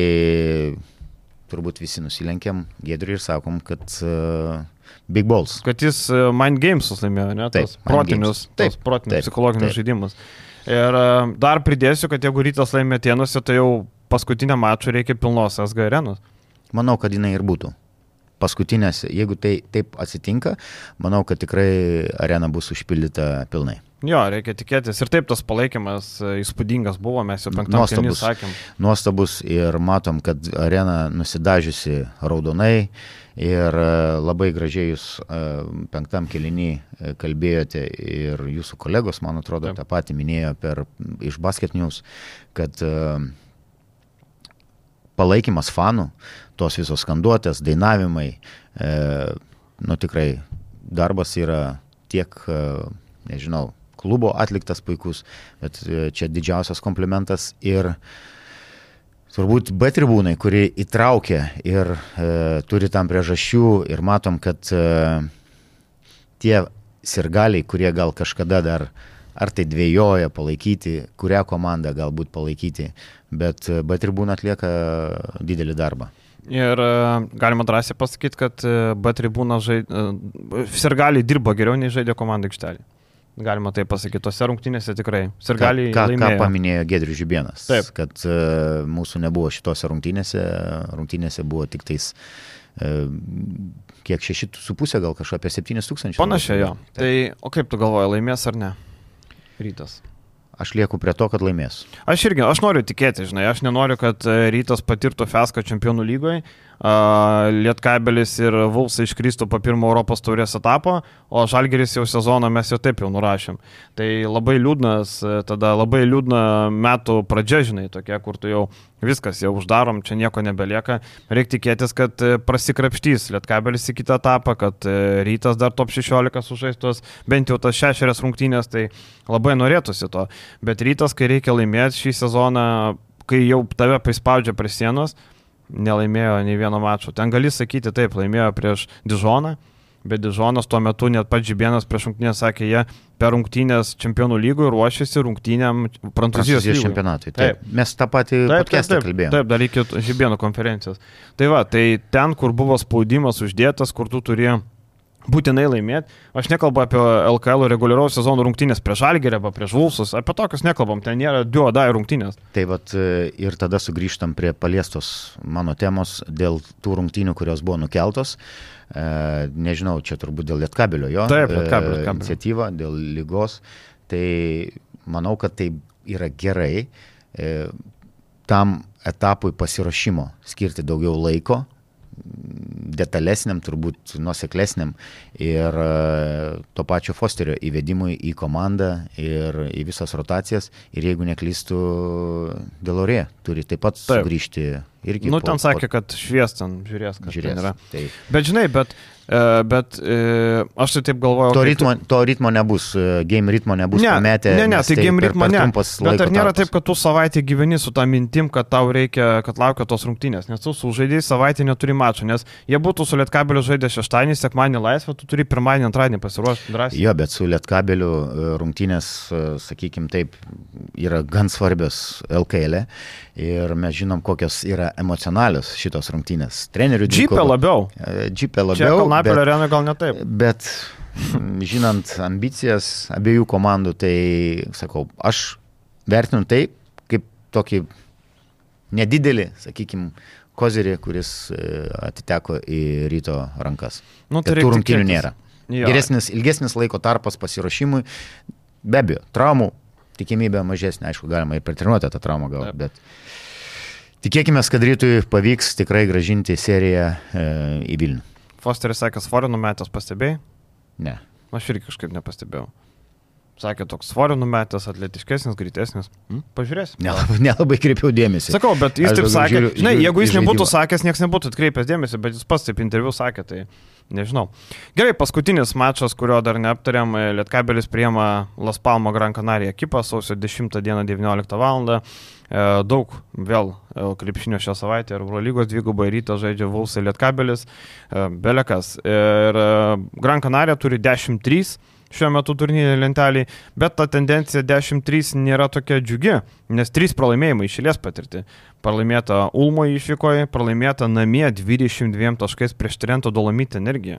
Speaker 2: turbūt visi nusilenkiam Gedriui ir sakom, kad uh, Big Balls.
Speaker 1: Kad jis e, Mind Gamesus laimėjo, ne?
Speaker 2: Taip,
Speaker 1: Tos protinius.
Speaker 2: Taip,
Speaker 1: protinius
Speaker 2: taip,
Speaker 1: psichologinius
Speaker 2: taip.
Speaker 1: žaidimus. Ir e, dar pridėsiu, kad jeigu rytas laimė Tienuose, tai jau paskutinę mačą reikia pilnos SG arenos.
Speaker 2: Manau, kad jinai ir būtų. Paskutinės, jeigu tai taip atsitinka, manau, kad tikrai arena bus užpildyta pilnai.
Speaker 1: Jo, reikia tikėtis. Ir taip tas palaikymas e, įspūdingas buvo, mes jau penktą
Speaker 2: Nuostabus.
Speaker 1: sakėm.
Speaker 2: Nuostabus ir matom, kad arena nusidažiusi raudonai ir e, labai gražiai jūs e, penktam kelinį kalbėjote ir jūsų kolegos, man atrodo,
Speaker 1: Taip.
Speaker 2: tą patį minėjo per, iš Basket News, kad palaikymas fanų, tos visos skanduotės, dainavimai, nu tikrai darbas yra tiek, nežinau, klubo atliktas puikus, bet e, čia didžiausias komplimentas ir turbūt B tribūnai, kurie įtraukia ir e, turi tam priežasčių ir matom, kad e, tie sirgaliai, kurie gal kažkada dar ar tai dvėjoja palaikyti, kurią komandą galbūt palaikyti, bet e, B tribūna atlieka didelį darbą.
Speaker 1: Ir e, galima drąsiai pasakyti, kad B tribūna žaidė, sirgaliai dirbo geriau nei žaidė komanda aikštelė. Galima tai pasakyti, tose rungtynėse tikrai. Sirgaliai
Speaker 2: ką, ką, ką paminėjo Gedrius Žibienas,
Speaker 1: Taip.
Speaker 2: kad uh, mūsų nebuvo šitose rungtynėse, rungtynėse buvo tik tais, uh, kiek šeši su pusė, gal kažką apie septynis tūkstančius.
Speaker 1: Panašiai jo.
Speaker 2: Taip.
Speaker 1: Tai o kaip tu galvoji, laimės ar ne? Rytas.
Speaker 2: aš lieku prie to, kad laimės.
Speaker 1: Aš irgi, aš noriu tikėti, žinai, aš nenoriu, kad e, rytas patirtų fiasko čempionų lygoje, Lietkabelis ir Vulsai iškrystų po pirmo Europos taurės etapo, o Žalgeris jau sezoną mes jau taip jau nurašėm. Tai labai liūdnas, e, tada labai liūdna metų pradžia, žinai, tokia, kur tu jau viskas, jau uždarom, čia nieko nebelieka. Reikia tikėtis, kad e, prasikrapštys Lietkabelis į kitą etapą, kad rytas dar top 16 sužaistos, bent jau tas šešerias rungtynės, tai labai norėtųsi to. Bet rytas, kai reikia laimėti šį sezoną, kai jau tave prispaudžia prie sienos, nelaimėjo nei vieno mačo. Ten gali sakyti taip, laimėjo prieš Dižoną, bet Dižonas tuo metu net pats Žibienas prieš rungtynės sakė, jie per rungtynės čempionų lygų ruošiasi rungtynėm Prancūzijos, Prancūzijos
Speaker 2: čempionatui. Taip. taip. Mes tą patį taip, kalbėjome.
Speaker 1: Taip, dar iki Žibėnų konferencijos. Tai va, tai ten, kur buvo spaudimas uždėtas, kur tu turėjai būtinai laimėti. Aš nekalbu apie LKL reguliaraus sezono rungtynės prieš Algerį arba prieš Vulsus, apie tokius nekalbam, ten nėra duodai rungtynės.
Speaker 2: Tai vad e, ir tada sugrįžtam prie paliestos mano temos dėl tų rungtynių, kurios buvo nukeltos. E, nežinau, čia turbūt dėl Lietkabelio jo.
Speaker 1: Taip.
Speaker 2: E, iniciatyva, dėl lygos. Tai manau, kad tai yra gerai. Tam etapui pasiruošimo skirti daugiau laiko, detalesniam, turbūt nuoseklesniam ir e, to pačio Fosterio įvedimui į komandą ir į visas rotacijas. Ir jeigu neklystų, Delorė turi taip pat taip. sugrįžti irgi.
Speaker 1: Nu, po, ten sakė, po... kad šviestan žiūrės, kas
Speaker 2: žiūrės,
Speaker 1: ten yra.
Speaker 2: Taip.
Speaker 1: Bet žinai, bet bet e, aš tai taip galvoju.
Speaker 2: To ritmo, tu... to ritmo nebus, e, game ritmo nebus
Speaker 1: ne,
Speaker 2: pametę.
Speaker 1: Ne, ne, tai game ritmo ne. Bet ar nėra tarpas. taip, kad tu savaitę gyveni su tą mintim, kad tau reikia, kad laukia tos rungtynės, nes tu su žaidėjai savaitę neturi mačo, nes jie būtų su Lietkabeliu žaidę šeštadienį, sekmadienį laisvę, tu turi pirmadienį, antradienį pasiruošti drąsiai.
Speaker 2: Jo, bet su Lietkabeliu rungtynės, sakykim taip, yra gan svarbios LKL. E. Ir mes žinom, kokios yra emocionalios šitos rungtynės. Trenerių
Speaker 1: džipė labiau.
Speaker 2: Džipė labiau.
Speaker 1: Čia Kalnapelio arenai gal ne taip.
Speaker 2: Bet žinant ambicijas abiejų komandų, tai sakau, aš vertinu tai kaip tokį nedidelį, sakykime, kozerį, kuris e, atiteko į ryto rankas. Nu, tai tų rungtynių nėra. Jo. Geresnis, ilgesnis laiko tarpas pasiruošimui. Be abejo, traumų tikimybė mažesnė, aišku, galima ir per treniruotę tą traumą gauti, bet tikėkime, kad rytui pavyks tikrai gražinti seriją e, į Vilnių.
Speaker 1: Fosteris sakė, svorio numetęs pastebėjai?
Speaker 2: Ne.
Speaker 1: Aš irgi kažkaip nepastebėjau. Sakė, toks svorio numetęs, atletiškesnis, greitesnis. Hmm? Pažiūrės.
Speaker 2: Nelabai, nelabai kreipiau dėmesį.
Speaker 1: Sakau, bet jis Aš taip sakė. Žiūriu, žinai, jeigu jis nebūtų sakęs, niekas nebūtų atkreipęs dėmesį, bet jis pats taip interviu sakė, tai nežinau. Gerai, paskutinis mačas, kurio dar neaptarėm, Lietkabelis priema Las Palmo Gran Canaria ekipą sausio 10 dieną 19 val. E, daug vėl e, krepšinio šią savaitę ir Eurolygos dvigubai ryto žaidžia Vulsai Lietkabelis, e, Belekas. Ir Gran Canaria turi 10-3 šiuo metu turnyre lentelį, bet ta tendencija 10-3 nėra tokia džiugi, nes 3 pralaimėjimai išėlės patirti. Pralaimėta Ulmo išvykoje, pralaimėta namie 22 taškais prieš Trento Dolomit energiją.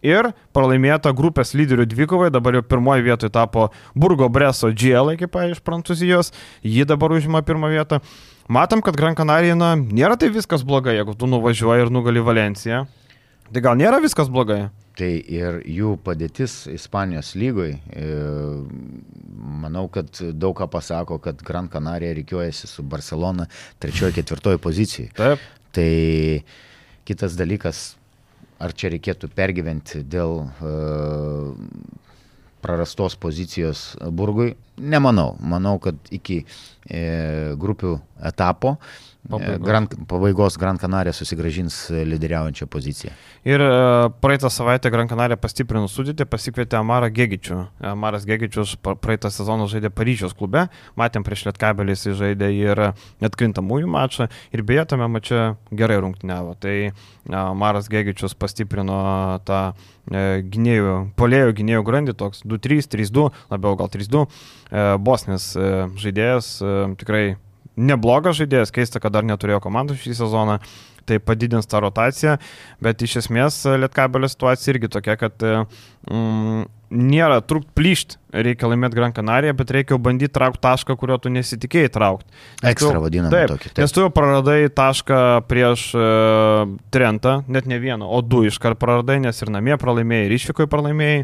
Speaker 1: Ir pralaimėta grupės lyderių dvikovai, dabar jau pirmoji vietoje tapo Burgo Breso GL ekipa iš Prancūzijos, ji dabar užima pirmą vietą. Matom, kad Gran Canaria na, nėra tai viskas blogai, jeigu tu nuvažiuoji ir nugali Valenciją. Tai gal nėra viskas blogai?
Speaker 2: Tai ir jų padėtis Ispanijos lygoj, e, manau, kad daug ką pasako, kad Gran Canaria reikiuojasi su Barcelona trečiojo, ketvirtojo pozicijai.
Speaker 1: Taip.
Speaker 2: Tai kitas dalykas, ar čia reikėtų pergyventi dėl uh, prarastos pozicijos Burgui? Nemanau. Manau, kad iki e, grupių etapo e, Pabaigos. Gran, pabaigos Gran Canaria susigražins lyderiaujančią poziciją.
Speaker 1: Ir e, praeitą savaitę Gran Canaria pastiprino sudėtį, pasikvietė Amarą Gegičių. Amaras Gegičius praeitą sezoną žaidė Paryžiaus klube, matėm prieš Lietkabelį jis žaidė ir atkrintamųjų mačą ir beje tame mače gerai rungtyniavo. Tai Amaras Gegičius pastiprino tą e, gynėjų, polėjų gynėjų grandį, toks 2-3, 3-2, labiau gal 3-2. E, Bosnis žaidėjas tikrai neblogas žaidėjas, keista, kad dar neturėjo komandų šį sezoną, tai padidins tą rotaciją, bet iš esmės Lietkabelio situacija irgi tokia, kad mm, nėra trukt plyšti, reikia laimėti Gran Canaria, bet reikia bandyti traukti tašką, kurio tu nesitikėjai traukti.
Speaker 2: Ekstra vadinamą
Speaker 1: tokį. Taip. Nes tu jau praradai tašką prieš uh, Trentą, net ne vieną, o du iškart praradai, nes ir namie pralaimėjai, ir išvykoje pralaimėjai.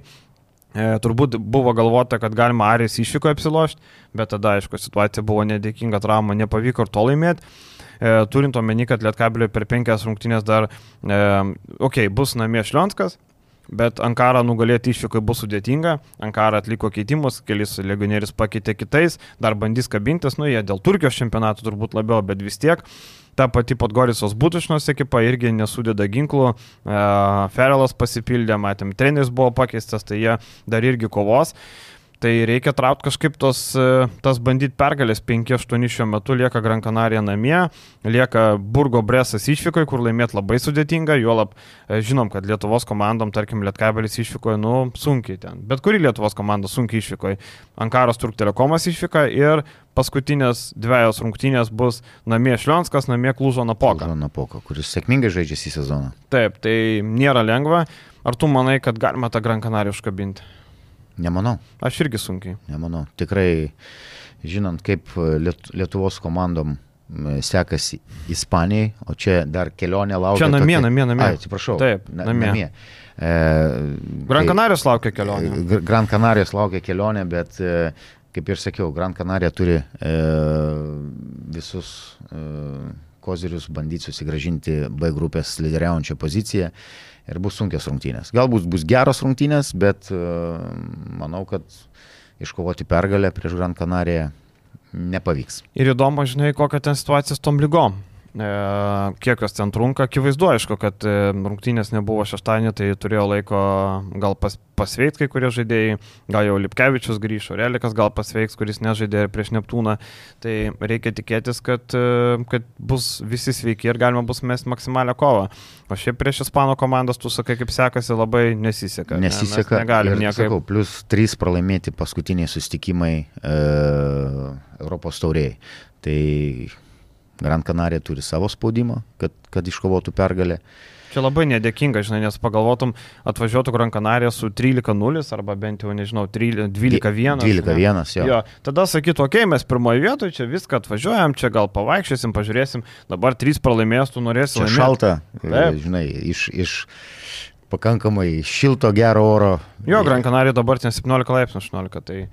Speaker 1: E, turbūt buvo galvota, kad galima Aris išvyko apsilošti, bet tada, aišku, situacija buvo nedėkinga, trauma nepavyko ir to laimėti. E, turint omeny, kad Lietkabiliui per penkias rungtynės dar, e, okei, okay, bus namie Šlionskas, Bet Ankara nugalėti išvykai bus sudėtinga. Ankara atliko keitimus, kelis legionierius pakeitė kitais, dar bandys kabintis, nu jie dėl Turkijos čempionato turbūt labiau, bet vis tiek. Ta pati Podgorisos Butušnos ekipa irgi nesudeda ginklų, e, Ferelas pasipildė, matėm, treneris buvo pakeistas, tai jie dar irgi kovos. Tai reikia traukti kažkaip tos, e, tas bandyti pergalės 5-8 šiuo metu, lieka Gran Canaria namie, lieka Burgo Bresas išvykoje, kur laimėti labai sudėtinga, juolab e, žinom, kad Lietuvos komandom, tarkim, Lietkabelis išvykoje, nu, sunkiai ten. Bet kuri Lietuvos komanda sunkiai išvykoje. Ankaros Turk Telekomas išvyka ir paskutinės dviejos rungtynės bus namie Šlionskas, namie Klužo Napoka.
Speaker 2: Klužo Napoka, kuris sėkmingai žaidžia šį sezoną.
Speaker 1: Taip, tai nėra lengva. Ar tu manai, kad galima tą Gran Canaria užkabinti?
Speaker 2: Nemanau.
Speaker 1: Aš irgi sunkiai.
Speaker 2: Nemanau. Tikrai, žinant, kaip Liet Lietuvos komandom sekasi Ispanijai, o čia dar kelionė laukia.
Speaker 1: Čia namie, tokia... namie, namie.
Speaker 2: Ai, atsiprašau.
Speaker 1: Taip, namie. namie. E, Gran Canarijos laukia kelionė.
Speaker 2: Gran Canarijos laukia kelionė, bet e, kaip ir sakiau, Gran Canarija turi e, visus e, kozirius bandyti susigražinti B grupės lyderiaujančią poziciją ir bus sunkios rungtynės. Galbūt bus geros rungtynės, bet uh, manau, kad iškovoti pergalę prieš Gran Canariją nepavyks.
Speaker 1: Ir įdomu, žinai, kokia ten situacija su tom lygom. E, kiek jos ten trunka, akivaizdu, aišku, kad e, rungtynės nebuvo šeštadienį, tai turėjo laiko gal pas, pasveikti kai kurie žaidėjai, gal jau Lipkevičius grįžo, Relikas gal pasveiks, kuris nežaidė prieš Neptūną, tai reikia tikėtis, kad, e, kad bus visi sveiki ir galima bus mesti maksimalią kovą. O šiaip prieš Ispano komandas, tu sakai, kaip sekasi, labai nesiseka.
Speaker 2: Nesiseka.
Speaker 1: Ne, negalim niekaip. Sakau,
Speaker 2: plus trys pralaimėti paskutiniai sustikimai e, Europos tauriai. Tai Gran Canaria turi savo spaudimą, kad, kad iškovotų pergalę.
Speaker 1: Čia labai nedėkinga, žinai, nes pagalvotum, atvažiuotų Gran Canaria su 13-0 arba bent jau, nežinau, 12-1.
Speaker 2: 12-1, jo. jo.
Speaker 1: Tada sakytų, okei, okay, mes pirmoje vietoje, čia viską atvažiuojam, čia gal pavaikščiosim, pažiūrėsim, dabar 3 pralaimės, tu norėsi.
Speaker 2: Čia šalta, Taip. žinai, iš, iš pakankamai šilto gero oro.
Speaker 1: Jo, Gran Canaria dabar ten 17 laipsnių 18, tai...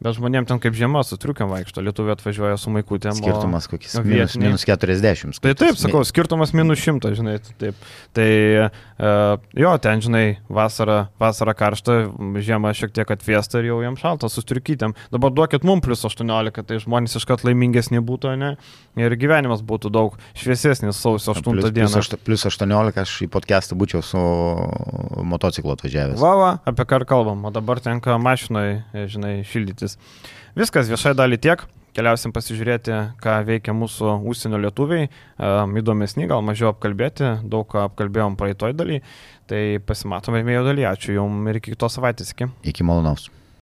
Speaker 1: Bet žmonėm ten kaip žiema su triukiam vaikšto, lietuvė atvažiuoja su maikutėm.
Speaker 2: Skirtumas kokis minus, minus 40.
Speaker 1: Tai taip, sakau, skirtumas minus 100, žinai. Taip. Tai uh, jo, ten, žinai, vasara, vasara karšta, žiema šiek tiek atvėsta ir jau jam šalta su striukytėm. Dabar duokit mum plus 18, tai žmonės iškart laimingesni būtų, ne? Ir gyvenimas būtų daug šviesesnis sausio 8
Speaker 2: plus,
Speaker 1: dieną.
Speaker 2: Plus, plus 18 aš į podcastą būčiau su motociklu atvažiavęs.
Speaker 1: Va, va, apie ką kalbam, o dabar tenka mašinai, žinai, šildytis viskas. Viskas, viešai dalį tiek. Keliausim pasižiūrėti, ką veikia mūsų užsienio lietuviai. Įdomesni, gal mažiau apkalbėti, daug ką apkalbėjom praeitoj daly. Tai pasimatome vėjo daly. Ačiū Jums ir iki kitos savaitės. Iki,
Speaker 2: iki malonaus.